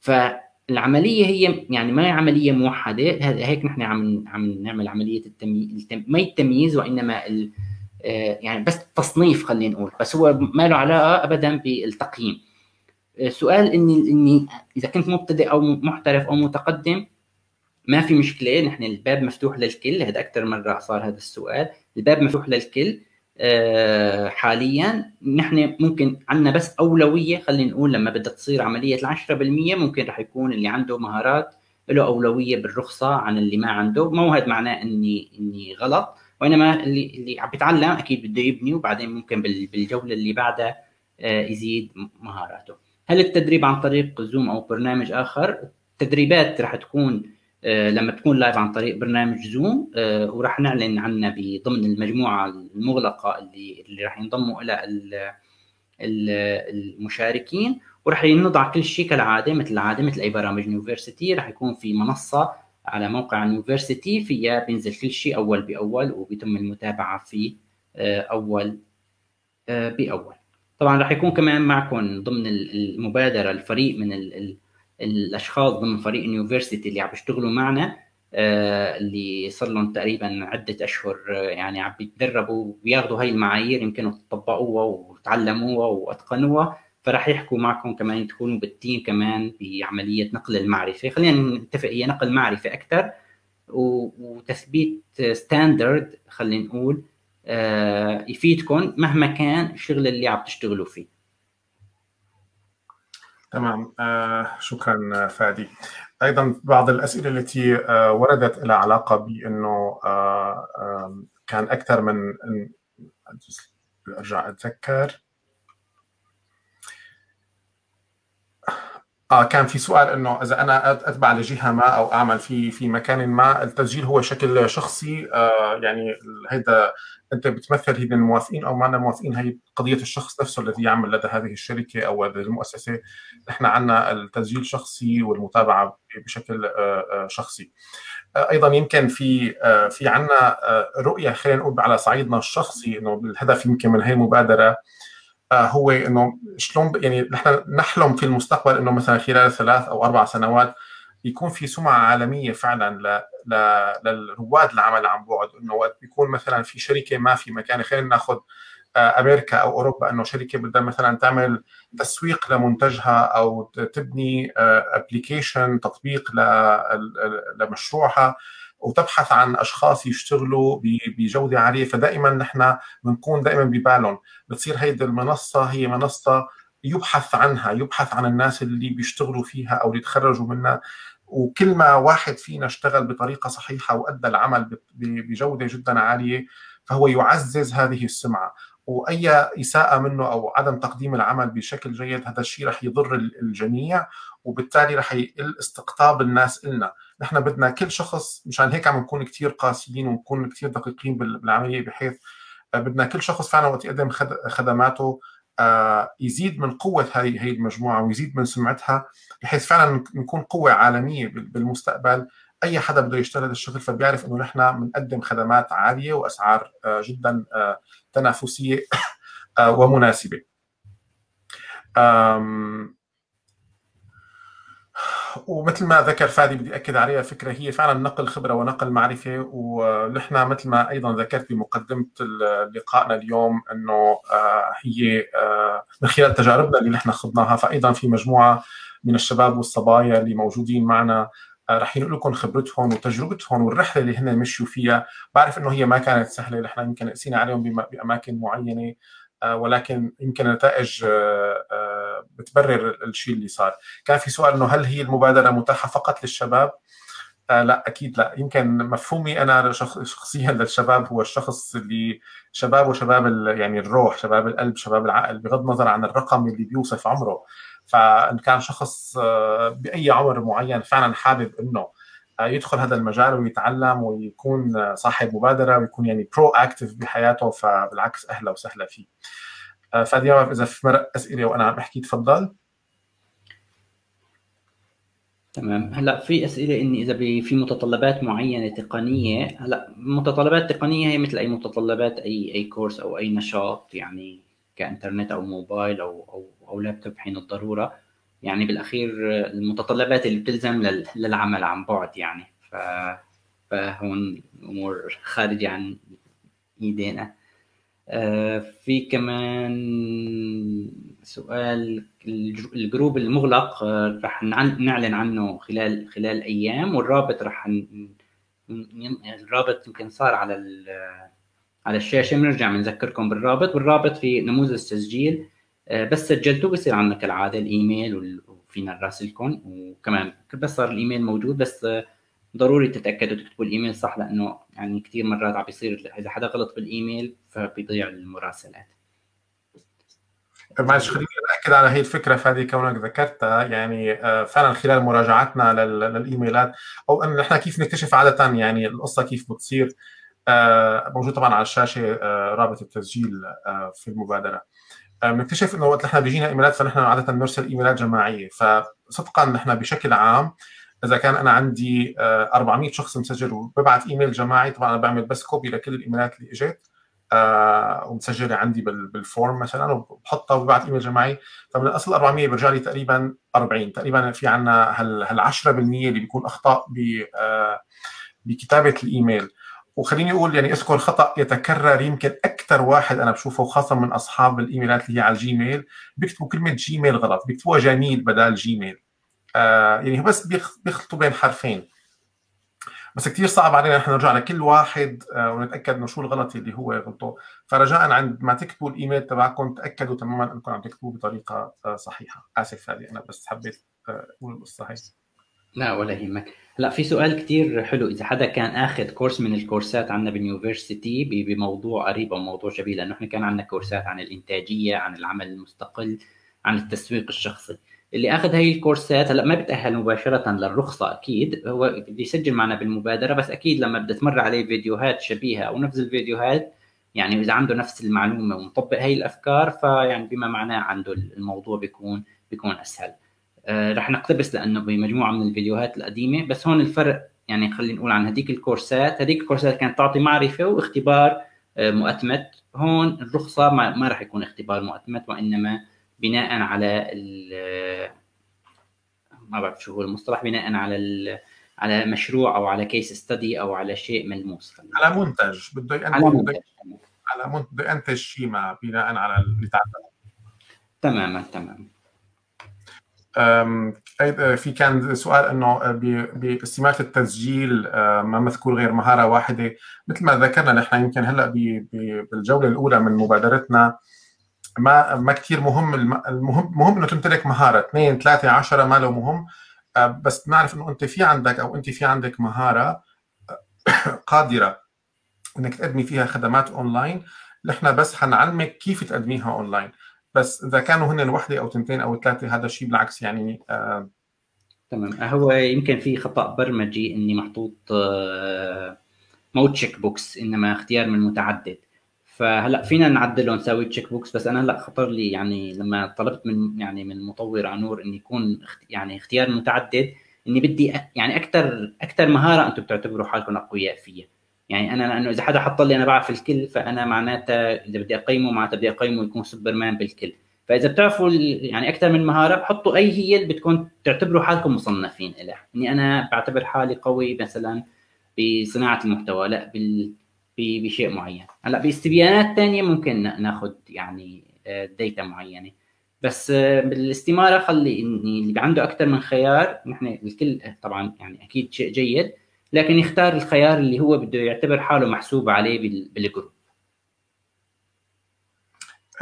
فالعملية هي يعني ما هي عملية موحدة هيك نحن عم عم نعمل عملية التمييز ما التمييز وإنما ال آه، يعني بس تصنيف خلينا نقول بس هو ما له علاقة ابدا بالتقييم. سؤال اني إني إذا كنت مبتدئ أو محترف أو متقدم ما في مشكلة نحن الباب مفتوح للكل هذا أكثر مرة صار هذا السؤال. الباب مفتوح للكل آه، حاليا. نحن ممكن عندنا بس أولوية خلينا نقول لما بدها تصير عملية ال 10% ممكن رح يكون اللي عنده مهارات له أولوية بالرخصة عن اللي ما عنده. مو هذا معناه إني إني غلط وإنما اللي اللي عم بيتعلم أكيد بده يبني وبعدين ممكن بالجولة اللي بعدها آه، يزيد مهاراته. هل التدريب عن طريق زوم أو برنامج آخر؟ التدريبات رح تكون لما تكون live عن طريق برنامج زوم آه، وراح نعلن عنها بضمن المجموعة المغلقة اللي اللي راح ينضموا إلى المشاركين وراح نضع كل شيء كالعادة مثل العادة مثل أي برامج university راح يكون في منصة على موقع university فيها بينزل كل شيء أول بأول وبيتم المتابعة فيه آه، أول بأول. طبعا راح يكون كمان معكم ضمن المبادرة الفريق من الأشخاص ضمن فريق university اللي عم بيشتغلوا معنا آه، اللي صار لهم تقريبا عدة أشهر آه، يعني عم بيتدربوا وياخذوا هاي المعايير يمكنوا تطبقوها وتعلموها وأتقنوها. فراح يحكوا معكم كمان تكونوا بال team كمان بعملية نقل المعرفة. خلينا نتفق هي نقل معرفة أكثر وتثبيت ستاندرد خلينا نقول آه، يفيدكم مهما كان الشغل اللي عم تشتغلوا فيه. تمام. آه شكرا فادي. أيضا بعض الأسئلة التي آه وردت لها علاقة بأنه آه آه كان أكثر من أرجع أتذكر. آه كان في سؤال إنه إذا أنا أتبع لجهة ما أو أعمل في في مكان ما التسجيل هو شكل شخصي آه يعني هذا أنت بتمثل هي الموافقين أو معنا موافقين هي قضية الشخص نفسه الذي يعمل لدى هذه الشركة أو المؤسسة. نحن عندنا التسجيل شخصي والمتابعة بشكل آه، آه، شخصي. آه، أيضا يمكن في في عندنا رؤية خلينا نقول على صعيدنا الشخصي إنه الهدف يمكن من هي المبادرة هو إنه شلون يعني نحن نحلم في المستقبل إنه مثلا خلال ثلاث أو أربع سنوات يكون في سمعة عالمية فعلا للرواد العمل عن بعد. إنه وقت بيكون مثلا في شركة ما في مكان خلينا ناخذ آه، أمريكا أو أوروبا إنه شركة بدها مثلا تعمل تسويق لمنتجها أو تبني ابلكيشن آه، تطبيق لمشروعها. وتبحث عن أشخاص يشتغلوا بجودة عالية فدائما نحن بنكون دائما ببالهم. بتصير هيدي المنصة هي منصة يبحث عنها يبحث عن الناس اللي بيشتغلوا فيها أو اللي تخرجوا منها. وكل ما واحد فينا اشتغل بطريقة صحيحة وأدى العمل بجودة جدا عالية فهو يعزز هذه السمعة. وأي إساءة منه أو عدم تقديم العمل بشكل جيد هذا الشيء رح يضر الجميع وبالتالي رح يقل استقطاب الناس إلنا. نحن بدنا كل شخص مشان هيك عم نكون كثير قاسيين ونكون كثير دقيقين بالعملية بحيث بدنا كل شخص فعلا وقت يقدم خدماته آه، يزيد من قوة هذه هي المجموعة ويزيد من سمعتها بحيث فعلا نكون قوة عالمية بالمستقبل أي حدا بده يشتغل هذا الشغل فبيعرف إنه نحن بنقدم خدمات عالية وأسعار آه، جدا آه، تنافسية ومناسبة. ومثل ما ذكر فادي بدي أكد عليها فكرة هي فعلا نقل خبرة ونقل معرفة ونحن مثل ما أيضا ذكرت بمقدمة لقائنا اليوم إنه آه، هي آه، من خلال تجاربنا اللي نحن خضناها فايضا في مجموعة من الشباب والصبايا اللي موجودين معنا آه، رح ينقلوا لكم خبرتهم وتجربتهم والرحلة اللي هن مشوا فيها. بعرف إنه هي ما كانت سهلة نحن يمكن قسينا عليهم بأماكن معينة ولكن يمكن آه، بتبرر الشيء اللي صار. كان في سؤال إنه هل هي المبادرة متاحة فقط للشباب؟ لا أكيد لا. يمكن مفهومي أنا شخصيا للشباب هو الشخص اللي شباب وشباب يعني الروح شباب القلب شباب العقل بغض النظر عن الرقم اللي بيوصف عمره. فإن كان شخص بأي عمر معين فعلا حابب إنه يدخل هذا المجال ويتعلم ويكون صاحب مبادرة ويكون يعني برو اكتف بحياته فبالعكس أهلا وسهلا فيه. فادي إذا في مرق أسئلة وأنا عم بحكي تفضل. تمام. هلأ في أسئلة إني إذا في متطلبات معينة تقنية. هلأ متطلبات تقنية هي مثل أي متطلبات اي أي كورس أو أي نشاط يعني كإنترنت أو موبايل أو أو أو لابتوب حين الضرورة. يعني بالأخير المتطلبات اللي بتلزم للعمل عن بعد يعني. ف فهون امور خارجة عن إيدينا. آه، في كمان سؤال الجروب المغلق آه، رح نعلن عنه خلال خلال أيام والرابط رح الرابط يمكن صار على على الشاشة بنرجع بنذكركم بالرابط. والرابط في نموذج تسجيل آه، بس سجلتوا بصير عندنا كالعادة الإيميل وفينا نراسلكم وكمان بس صار الإيميل موجود بس ضروري تتأكدوا تكتبوا الإيميل صح؟ لأنه يعني كثير مرات عم بيصير إذا حدا غلط بالايميل فبيضيع المراسلات. معلش خليني اكد على هي الفكرة فادي كونك ذكرتها يعني آه، فعلا خلال مراجعتنا للإيميلات أو إن نحن كيف نكتشف عادة يعني القصة كيف بتصير آه، موجود طبعا على الشاشة آه، رابط التسجيل في المبادرة. بنكتشف إنه وقت نحن بيجينا إيميلات فنحن عادة نرسل إيميلات جماعية. فصدقا نحن بشكل عام إذا كان أنا عندي 400 شخص مسجل وببعث إيميل جماعي طبعا أنا بعمل بس copy لكل الإيميلات اللي اجت آه ومسجله عندي بال form مثلا وبحطها وببعث إيميل جماعي. فمن الاصل 400 بيرجع لي تقريبا 40 تقريبا في عندنا هال 10% اللي بيكون اخطاء ب آه بكتابة الإيميل. وخليني أقول يعني أذكر خطأ يتكرر يمكن أكثر واحد أنا بشوفه خاصة من أصحاب الإيميلات اللي هي على الجيميل. بيكتبوا كلمة جيميل غلط بيكتبوها جميل بدل جيميل. آه يعني بس بيخلطوا بين حرفين. بس كثير صعب علينا نحن نرجع لكل واحد آه ونتأكد إنه شو الغلط اللي هو غلطه. فرجاء عند ما تكتبوا الإيميل تبعكم تأكدوا تماما إنكم عم تكتبوه بطريقة آه صحيحة. آسف هذه أنا بس حبيت أقول القصة هي لا ولا يهمك. لا في سؤال كتير حلو. إذا حدا كان آخذ كورس من الكورسات عندنا بال university بموضوع قريب أو موضوع شبيه لأنه إحنا كان عندنا كورسات عن الإنتاجية عن العمل المستقل عن التسويق الشخصي. اللي أخذ هاي الكورسات هلأ ما بتأهل مباشرة للرخصة أكيد هو بده يسجل معنا بالمبادرة بس أكيد لما بدها تمر عليه فيديوهات شبيهة أو نفس الفيديوهات يعني إذا عنده نفس المعلومة ومطبق هاي الأفكار فيعني بما معناه عنده الموضوع بيكون بيكون أسهل. آه رح نقتبس لأنه بمجموعة من الفيديوهات القديمة بس هون الفرق يعني خلينا نقول عن هذيك الكورسات هذيك الكورسات كانت تعطي معرفة واختبار آه مؤتمت هون الرخصة ما, ما راح يكون اختبار مؤتمت وإنما بناء على ما بعرف شو هو المصطلح بناء على على مشروع أو على كيس ستدي أو على شيء ملموس. على منتج. بده ينتج على منتج. على منتج. بده ينتج شيء ما بناء على اللي تعلمه تماما تماما. في كان سؤال إنه باستماره التسجيل ما مذكور غير مهارة واحدة. مثل ما ذكرنا نحن يمكن هلأ بالجولة الأولى من مبادرتنا ما ما كثير مهم المهم مهم إنه تمتلك مهارة. اثنين ثلاثة عشرة ما له مهم. آه، بس بنعرف إنه أنت في عندك أو أنت في عندك مهارة آه، قادرة إنك تقدمي فيها خدمات أونلاين. نحن بس حنعلمك كيف تقدميها أونلاين. بس إذا كانوا هن وحده أو تنتين أو ثلاثة هذا الشيء بالعكس يعني آه. تمام. هو يمكن في خطأ برمجي إني محطوط آه مو check box إنما اختيار من متعدد فهلأ فينا نعدله ونسوي check box بس أنا هلأ خطر لي يعني لما طلبت من يعني من المطور أنور اني يكون يعني اختيار متعدد إني بدي يعني أكثر أكثر مهارة أنتم بتعتبروا حالكم أقوياء فيها. يعني أنا لأنه إذا حدا حط لي أنا بعرف الكل فأنا معناتها إذا بدي أقيمه معناتها بدي أقيمه يكون سوبرمان بالكل. فإذا بتعرفوا يعني أكثر من مهارة حطوا أي هي اللي بتكون تعتبروا حالكم مصنفين لها إني أنا بعتبر حالي قوي مثلا بصناعة المحتوى لأ بال بشيء معين. هلأ باستبيانات ثانية ممكن ناخذ يعني data آه، معينة. بس آه، بالاستمارة خلي إني اللي عنده أكثر من خيار نحن الكل طبعا يعني أكيد شيء جيد لكن يختار الخيار اللي هو بده يعتبر حاله محسوب عليه بال group.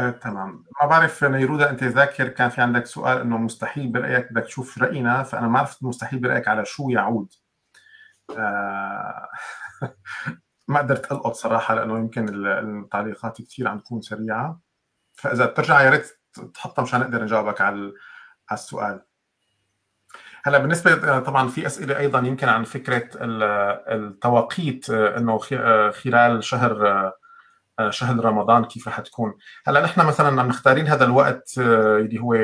آه، تمام. ما بعرف نيرودا أنت ذاكر كان في عندك سؤال إنه مستحيل برأيك بدك تشوف رأينا فأنا ما عرفت مستحيل برأيك على شو يعود. آه ما قدرت ألقط صراحة لأنه يمكن التعليقات كثير عم تكون سريعة. فإذا بترجع يا ريت تحطها مشان نقدر نجاوبك على على السؤال. هلأ بالنسبة طبعا في أسئلة أيضا يمكن عن فكرة التوقيت إنه خلال شهر شهر رمضان كيف رح تكون. هلأ نحن مثلا مختارين هذا الوقت اللي هو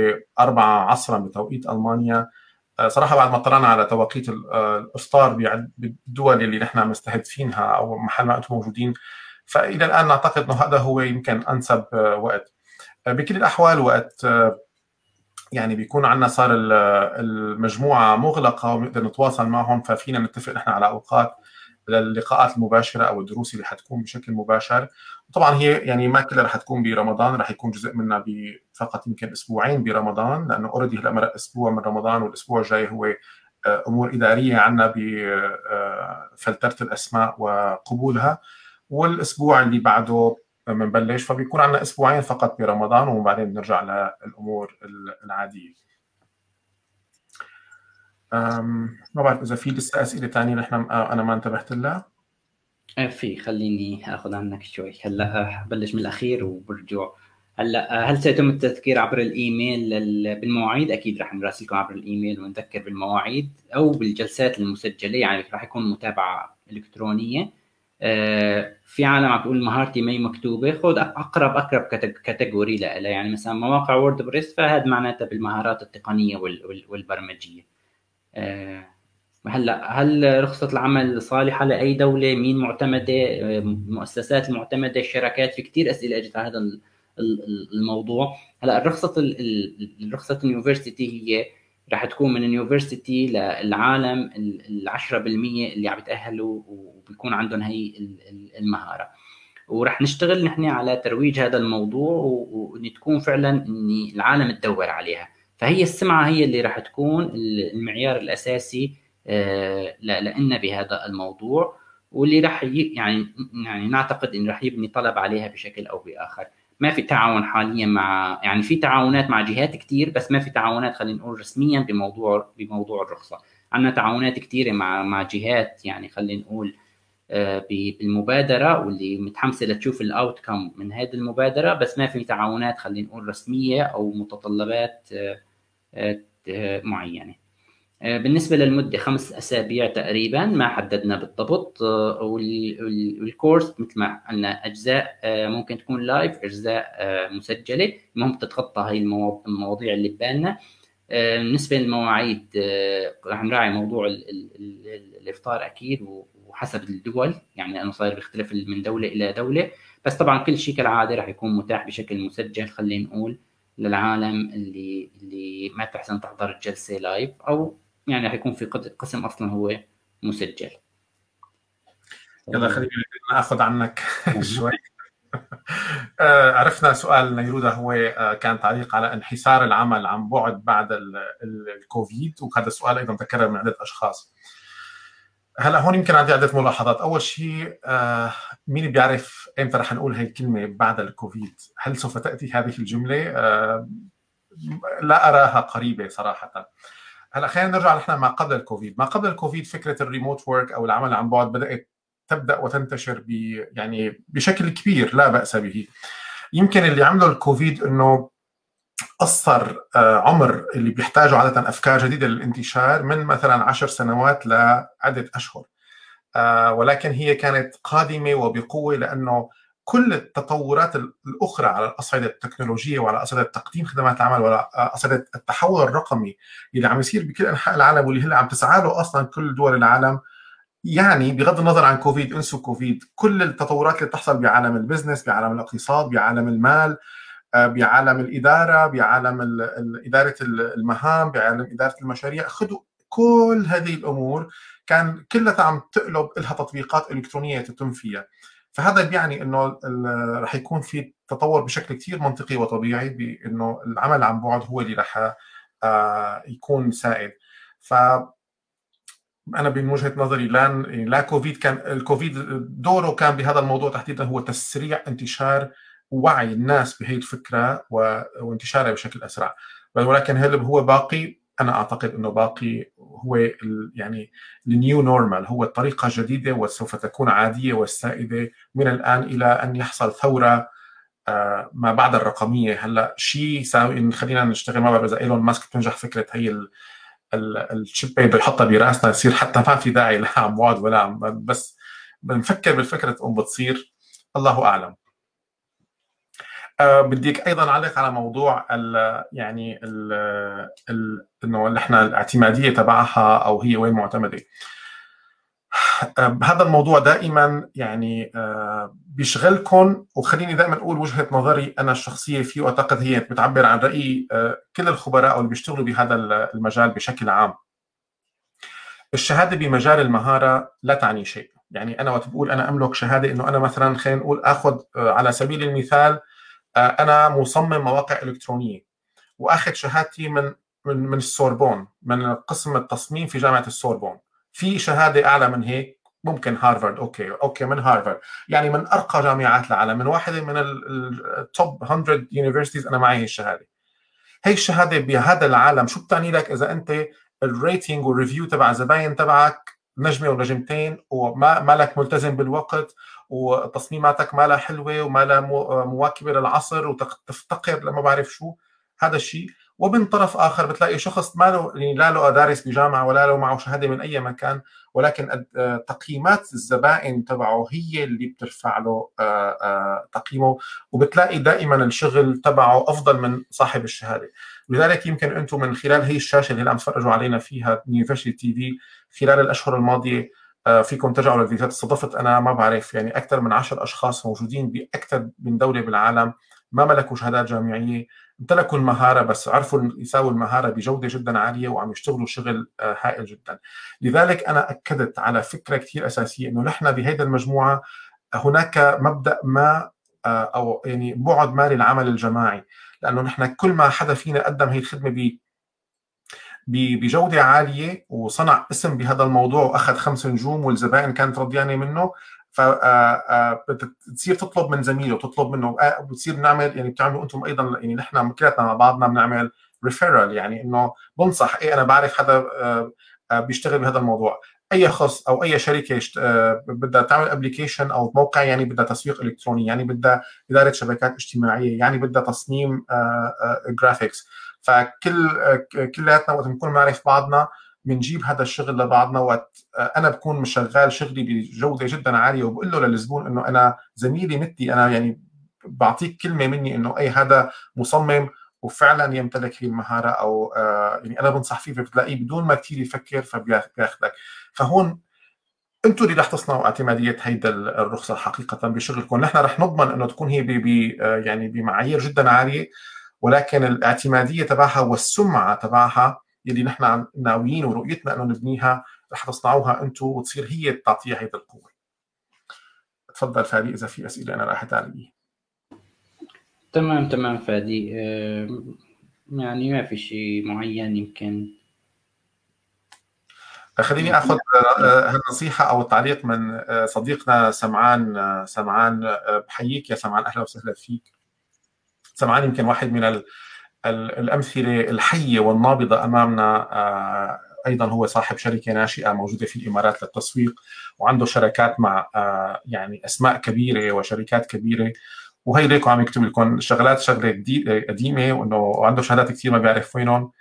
أربعة عصرا بتوقيت ألمانيا. صراحة بعد ما طلعنا على توقيت الافطار بالدول اللي نحن مستهدفينها أو محل ما أنتم موجودين فإلى الآن نعتقد إنه هذا هو يمكن أنسب وقت. بكل الأحوال وقت يعني بيكون عندنا صار المجموعة مغلقة وبنقدر نتواصل معهم ففينا نتفق نحن على أوقات للقاءات المباشرة أو الدروس اللي حتكون بشكل مباشر. وطبعا هي يعني ما كلها رح تكون برمضان رح يكون جزء منها فقط يمكن أسبوعين برمضان لأنه أوريدي هلأ أسبوع من رمضان والأسبوع الجاي هو آه، أمور إدارية عندنا بفلتره آه، الأسماء وقبولها. والأسبوع اللي بعده بنبلش فبيكون عندنا أسبوعين فقط برمضان وبعدين بنرجع للأمور العادية. ما بعرف إذا في لسه أسئلة ثانية نحن أنا ما انتبهت لها. آه، في خليني آخذ عنك شوي. هلا بلش من الأخير وبرجع. هلا هل سيتم التذكير عبر الإيميل بالمواعيد؟ أكيد رح نراسلكم عبر الإيميل ونذكر بالمواعيد أو بالجلسات المسجلة. يعني رح يكون متابعة إلكترونية. آه، في عالم عم تقول مهارتي ما مكتوبة. خذ أقرب أقرب category لها يعني مثلا مواقع WordPress فهذا معناتها بالمهارات التقنية والبرمجية. آه، هلا هل رخصة العمل صالحة لأي دولة؟ مين معتمدة؟ المؤسسات المعتمده الشركات في كثير أسئلة إجت على هذا الموضوع. هلا الرخصة الرخصه ال university هي رح تكون من ال university للعالم ال 10% اللي عم يتأهلوا وبيكون عندهم هي المهارة. ورح نشتغل نحن على ترويج هذا الموضوع وان تكون فعلا ان العالم تدور عليها. فهي السمعة هي اللي رح تكون المعيار الأساسي آه، لنا بهذا الموضوع واللي رح يعني يعني نعتقد انه رح يبني طلب عليها بشكل أو بآخر. ما في تعاون حاليا مع يعني في تعاونات مع جهات كثير بس ما في تعاونات خلينا نقول رسميا بموضوع بموضوع الرخصة. عندنا تعاونات كثيره مع مع جهات يعني خلينا نقول آه، بالمبادرة واللي متحمسة لتشوف الاوت من هذه المبادرة بس ما في تعاونات خلينا نقول رسمية أو متطلبات آه، معينة. آه، بالنسبة للمدة خمس أسابيع تقريبا ما حددنا بالضبط آه، والكورس مثل ما قلنا أجزاء آه، ممكن تكون لايف أجزاء مسجلة. المهم تتغطى هاي المواضيع اللي ببالنا. بالنسبة للمواعيد رح نراعي موضوع الإفطار أكيد وحسب الدول. يعني لأنه صاير بيختلف من دولة إلى دولة. بس طبعا كل شيء كالعادة رح يكون متاح بشكل مسجل خلينا نقول. للعالم اللي اللي ما تحسن تحضر الجلسة لايف أو يعني حيكون في قسم أصلا هو مسجل. يلا خلينا ناخذ عنك شوي. آه، عرفنا سؤال نيرودا هو آه، كان تعليق على انحسار العمل عن بعد بعد الكوفيد وهذا السؤال أيضا تكرر من عدة أشخاص. هلا هون يمكن عندي عدة ملاحظات. أول شيء آه، مين بيعرف إمتى رح نقول هي الكلمة بعد الكوفيد؟ هل سوف تأتي هذه الجملة؟ لا أراها قريبة صراحة. هلا خلينا نرجع نحن ما قبل الكوفيد. ما قبل الكوفيد فكرة الريموت ورك أو العمل عن بعد بدأت تبدأ وتنتشر ب يعني بشكل كبير لا بأس به. يمكن اللي عمله الكوفيد إنه قصر آه، عمر اللي بيحتاجوا عادة أفكار جديدة للانتشار من مثلا عشر سنوات لعدة أشهر. آه، ولكن هي كانت قادمة وبقوة لأنه كل التطورات الأخرى على الأصعدة التكنولوجية وعلى أصعدة تقديم خدمات العمل وعلى أصعدة التحول الرقمي اللي عم يصير بكل أنحاء العالم واللي هلأ عم تسعى له أصلا كل دول العالم. يعني بغض النظر عن كوفيد انسوا كوفيد. كل التطورات اللي بتحصل بعالم ال business بعالم الاقتصاد بعالم المال آه، بعالم الإدارة بعالم إدارة المهام بعالم إدارة المشاريع. خذوا كل هذه الأمور. كان كلها عم تقلب لها تطبيقات إلكترونية تتم فيها. فهذا بيعني إنه رح يكون في تطور بشكل كثير منطقي وطبيعي بإنه العمل عن بعد هو اللي رح آه، يكون سائد. ف أنا من وجهة نظري لا لا كوفيد كان الكوفيد دوره كان بهذا الموضوع تحديدا هو تسريع انتشار وعي الناس بهي الفكرة وانتشارها بشكل أسرع. ولكن هل هو باقي؟ أنا أعتقد إنه باقي هو يعني ال new normal هو الطريقة الجديده وسوف تكون عادية والسائدة من الآن إلى أن يحصل ثورة آه، ما بعد الرقمية. هلأ شيء خلينا نشتغل ما بعرف اذا إيلون ماسك بتنجح فكرة هي ال chip بده يحطها برأسنا يصير حتى ما في داعي لا عم ولا بس بنفكر بالفكرة تقوم بتصير. الله أعلم. أه بديك أيضا اعلق على موضوع ال يعني ال ال إنه نحن الاعتمادية تبعها أو هي وين معتمدة. هذا الموضوع دائما يعني أه بيشغلكم وخليني دائما أقول وجهة نظري أنا الشخصية فيه وأعتقد هي بتعبر عن رأي كل الخبراء اللي بيشتغلوا بهذا المجال بشكل عام. الشهادة بمجال المهارة لا تعني شيء. يعني أنا وقت بقول أنا أملك شهادة إنه أنا مثلا خلينا نقول آخذ على سبيل المثال أنا مصمم مواقع إلكترونية وآخذ شهادتي من من من السوربون من قسم التصميم في جامعة السوربون في شهادة أعلى من هيك ممكن هارفارد okay okay من هارفارد. يعني من أرقى جامعات العالم من واحدة من ال top 100 universities أنا معي الشهادة. هي الشهادة بهذا العالم شو بتعني لك إذا أنت ال rating وال review تبع الزباين تبعك نجمة ونجمتين وما لك ملتزم بالوقت وتصميماتك ما لها حلوة وما لها مواكبة للعصر وتفتقر لما بعرف شو. هذا الشيء. ومن طرف آخر بتلاقي شخص ما له يعني لا له دارس بجامعة ولا له معه شهادة من أي مكان ولكن تقييمات الزبائن تبعه هي اللي بترفع له تقييمه. وبتلاقي دائما الشغل تبعه أفضل من صاحب الشهادة. لذلك يمكن أنتم من خلال هي الشاشة اللي عم تفرجوا علينا فيها يونيفرسيتي تي في خلال الأشهر الماضية فيكم ترجعوا للفيديوهات. استضفت أنا ما بعرف يعني أكثر من عشر أشخاص موجودين بأكثر من دولة بالعالم ما ملكوا شهادات جامعية امتلكوا المهارة بس عرفوا يساووا المهارة بجودة جدا عالية وعم يشتغلوا شغل هائل جدا. لذلك أنا أكدت على فكرة كثير أساسية إنه نحن بهيدا المجموعة هناك مبدأ ما أو يعني بعد ما للعمل الجماعي لأنه نحن كل ما حدا فينا قدم هي الخدمة بجودة عالية وصنع اسم بهذا الموضوع وأخذ خمس نجوم والزبائن كانت رضيانة منه. فبتصير تطلب من زميله تطلب منه بتصير نعمل يعني بتعملوا أنتم أيضا يعني نحن كلياتنا مع بعضنا بنعمل ريفيرال يعني إنه بنصح إيه أنا بعرف حدا بيشتغل بهذا الموضوع. أي شخص أو أي شركة يشت... بدها تعمل application أو موقع يعني بدها تسويق إلكتروني يعني بدها إدارة شبكات اجتماعية يعني بدها تصميم graphics فكل كلياتنا وقت بنكون بنعرف بعضنا بنجيب هذا الشغل لبعضنا وقت أنا بكون مشتغل شغلي بجودة جدا عالية وبقول له للزبون إنه أنا زميلي مثلي أنا يعني بعطيك كلمة مني إنه أي هذا مصمم وفعلا يمتلك هي المهارة أو يعني أنا بنصح فيه بتلاقيه بدون ما كثير يفكر فبياخذك فهون أنتم اللي رح تصنعوا اعتمادية هيدا الرخصة حقيقه بشغلكم نحن رح نضمن إنه تكون هي بي يعني بمعايير جدا عالية ولكن الاعتمادية تبعها والسمعة تبعها يلي نحن ناويين ورؤيتنا إنه نبنيها رح تصنعوها أنتم وتصير هي تعطيها هيدا القوة. تفضل فادي إذا في أسئلة أنا راحت علي. تمام تمام فادي. يعني ما في شيء معين يمكن. خليني أخذ هالنصيحه أو التعليق من صديقنا سمعان سمعان بحييك يا سمعان. أهلا وسهلا فيك. سمعان يمكن واحد من الأمثلة الحية والنابضة أمامنا أيضا هو صاحب شركة ناشئة موجودة في الإمارات للتسويق وعنده شركات مع يعني أسماء كبيرة وشركات كبيرة. وهي ليكو عم يكتب لكم شغلات شغلة قديمة وإنه عنده شهادات كثير ما بيعرف وينهم.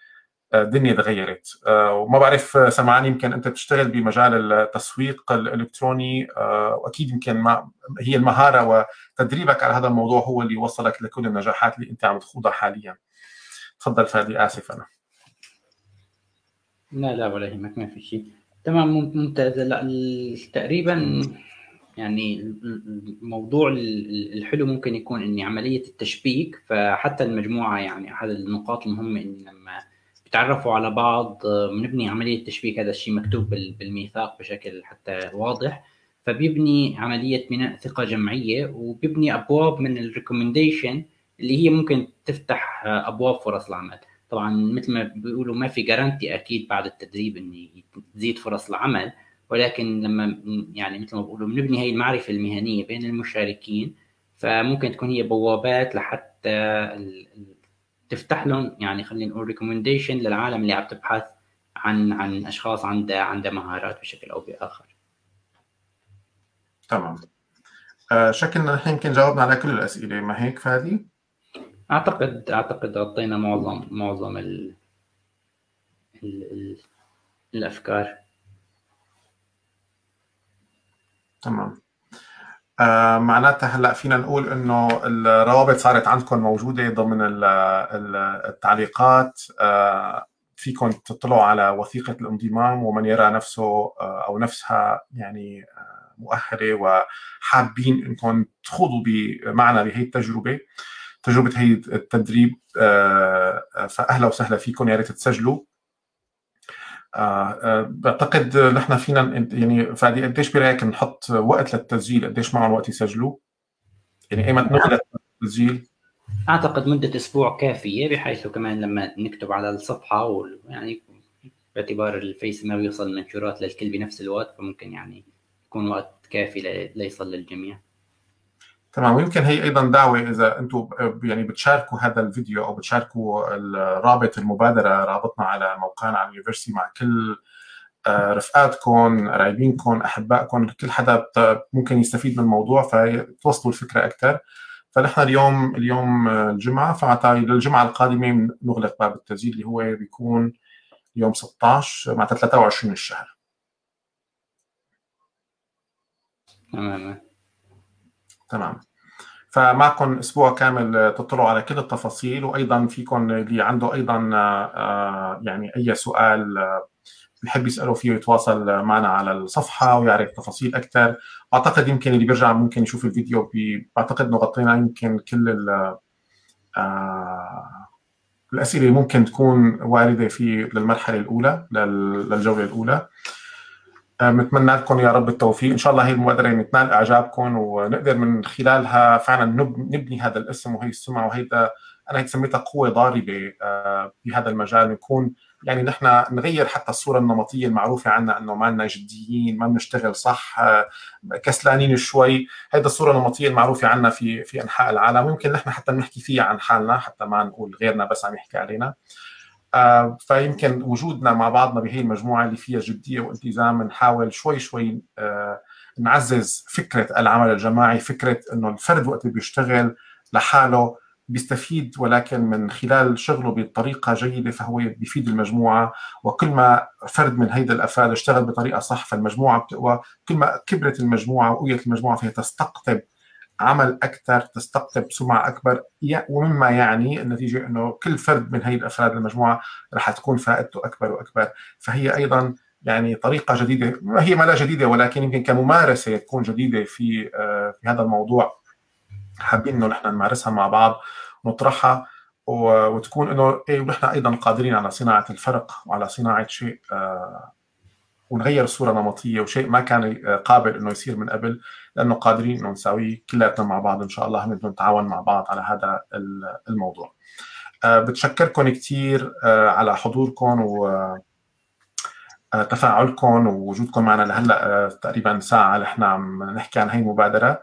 الدنيا تغيرت. وما بعرف سمعان يمكن أنت بتشتغل بمجال التسويق الإلكتروني. وأكيد يمكن ما هي المهارة وتدريبك على هذا الموضوع هو اللي وصلك لكل النجاحات اللي أنت عم تخوضها حاليا. تفضل فادي آسف أنا. لا لا ولا يهمك ما في شيء. تمام ممتاز. لا تقريبا يعني الموضوع الحلو ممكن يكون إني عملية التشبيك فحتى المجموعة يعني احد النقاط المهمه إن لما بتعرفوا على بعض بنبني عملية تشبيك هذا الشيء مكتوب بالميثاق بشكل حتى واضح. فبيبني عملية بناء ثقة جمعية وبيبني أبواب من الريكومنديشن اللي هي ممكن تفتح أبواب فرص العمل. طبعا مثل ما بيقولوا ما في جارانتي أكيد بعد التدريب ان تزيد فرص العمل. ولكن لما يعني مثل ما بقولوا بنبني هي المعرفة المهنية بين المشاركين فممكن تكون هي بوابات لحتى تفتح لهم يعني خلينا نقول ريكومنديشن للعالم اللي عم تبحث عن عن أشخاص عندها عندها مهارات بشكل أو بآخر. تمام. آه شكلنا نحن يمكن جاوبنا على كل الأسئلة ما هيك فادي؟ أعتقد أعتقد غطينا معظم معظم ال الأفكار تمام. آه معناتها هلا فينا نقول إنه الروابط صارت عندكم موجودة ضمن التعليقات. آه فيكم تطلعوا على وثيقة الانضمام ومن يرى نفسه آه أو نفسها يعني آه مؤهلة وحابين إنكم تخوضوا معنا بهي التجربة. تجربة هي التدريب آه، آه، فأهلا وسهلا فيكم. يا ريت تسجلوا. بعتقد نحن فينا يعني فادي قديش برأيك نحط وقت للتسجيل قديش معهم وقت يسجلوا؟ يعني ايمتى نغلق التسجيل؟ أعتقد مدة أسبوع كافية بحيث كمان لما نكتب على الصفحة ويعني باعتبار الفيس ما بيوصل منشورات للكل بنفس الوقت فممكن يعني يكون وقت كافي ليصل للجميع تمام ويمكن هي أيضا دعوة إذا أنتم يعني بتشاركوا هذا الفيديو أو بتشاركوا رابط المبادرة رابطنا على موقعنا على اليونيفرسيتي مع كل آه، رفقاتكم قرايبينكم أحبائكم كل حدا ممكن يستفيد من الموضوع فتوصلوا الفكرة أكثر فنحن اليوم اليوم الجمعة فمعناتها للجمعة القادمة نغلق باب التسجيل اللي هو بيكون يوم 16 معناتها 23 الشهر. تمام. تمام. فمعكم أسبوع كامل تطلعوا على كل التفاصيل وأيضا فيكم اللي عنده أيضا آه، يعني أي سؤال آه، بحب يسأله فيه يتواصل معنا على الصفحة ويعرف تفاصيل أكثر أعتقد يمكن اللي بيرجع ممكن يشوف الفيديو بعتقد انه غطينا يمكن كل آه، الأسئلة اللي ممكن تكون واردة في للمرحلة الأولى للجولة الأولى. بنتمنى لكم يا رب التوفيق. إن شاء الله هي المبادرة يعني تنال إعجابكم ونقدر من خلالها فعلا نبني هذا الاسم وهي السمعة وهيدا أنا هيك سميتها قوة ضاربة آه، بهذا المجال نكون. يعني نحن نغير حتى الصورة النمطية المعروفة عنا إنه ما لنا جديين ما بنشتغل صح آه، كسلانين شوي. هيدا الصورة النمطية المعروفة عنا في في أنحاء العالم ويمكن نحن حتى نحكي فيها عن حالنا حتى ما نقول غيرنا بس عم يحكي علينا. آه، فيمكن وجودنا مع بعضنا بهي المجموعة اللي فيها جدية والتزام نحاول شوي شوي آه، نعزز فكرة العمل الجماعي فكرة إنه الفرد وقت بيشتغل لحاله بيستفيد ولكن من خلال شغله بطريقة جيدة فهو بيفيد المجموعة. وكل ما فرد من هيدا الأفراد اشتغل بطريقة صح فالمجموعة بتقوى. كل ما كبرت المجموعة وقويت المجموعة فهي تستقطب عمل أكثر تستقطب سمعة أكبر ومما يعني النتيجة إنه كل فرد من هي الأفراد المجموعة رح تكون فائدته أكبر وأكبر. فهي أيضا يعني طريقة جديدة هي ما لا جديدة ولكن يمكن كممارسة تكون جديدة في آه، في هذا الموضوع. حابين إنه نحن نمارسها مع بعض ونطرحها وتكون إنه إيه ونحن أيضا قادرين على صناعة الفرق وعلى صناعة شيء آه، ونغير الصورة النمطيه وشيء ما كان قابل إنه يصير من قبل لأنه قادرين إنه نساويه كلياتنا مع بعض إن شاء الله بدنا نتعاون مع بعض على هذا الموضوع. آه، بتشكركم كثير آه، على حضوركم و آه، تفاعلكم ووجودكم معنا لهلأ تقريبا ساعة نحن عم نحكي عن هي المبادرة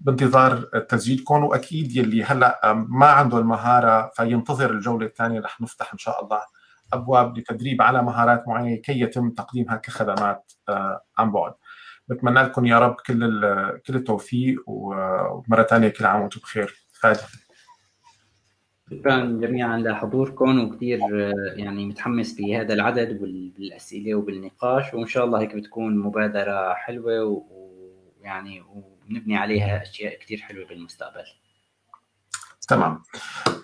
بانتظار تسجيلكم وأكيد يلي هلأ ما عنده المهاره فينتظر الجولة الثانية رح نفتح إن شاء الله أبواب لتدريب على مهارات معينة كي يتم تقديمها كخدمات آه، عن بعد. بتمنى لكم يا رب كل كل التوفيق ومرة ثانية كل عام وأنتم بخير. فادي. شكرا جميعا لحضوركم وكثير آه، يعني متحمس بهذا العدد بالأسئلة وبالنقاش وإن شاء الله هيك بتكون مبادرة حلوة ويعني ونبني عليها أشياء كثير حلوة بالمستقبل. تمام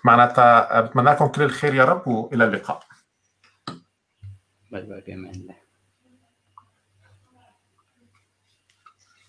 معناتها بتمنى لكم كل الخير يا رب وإلى اللقاء باي باي بأمان الله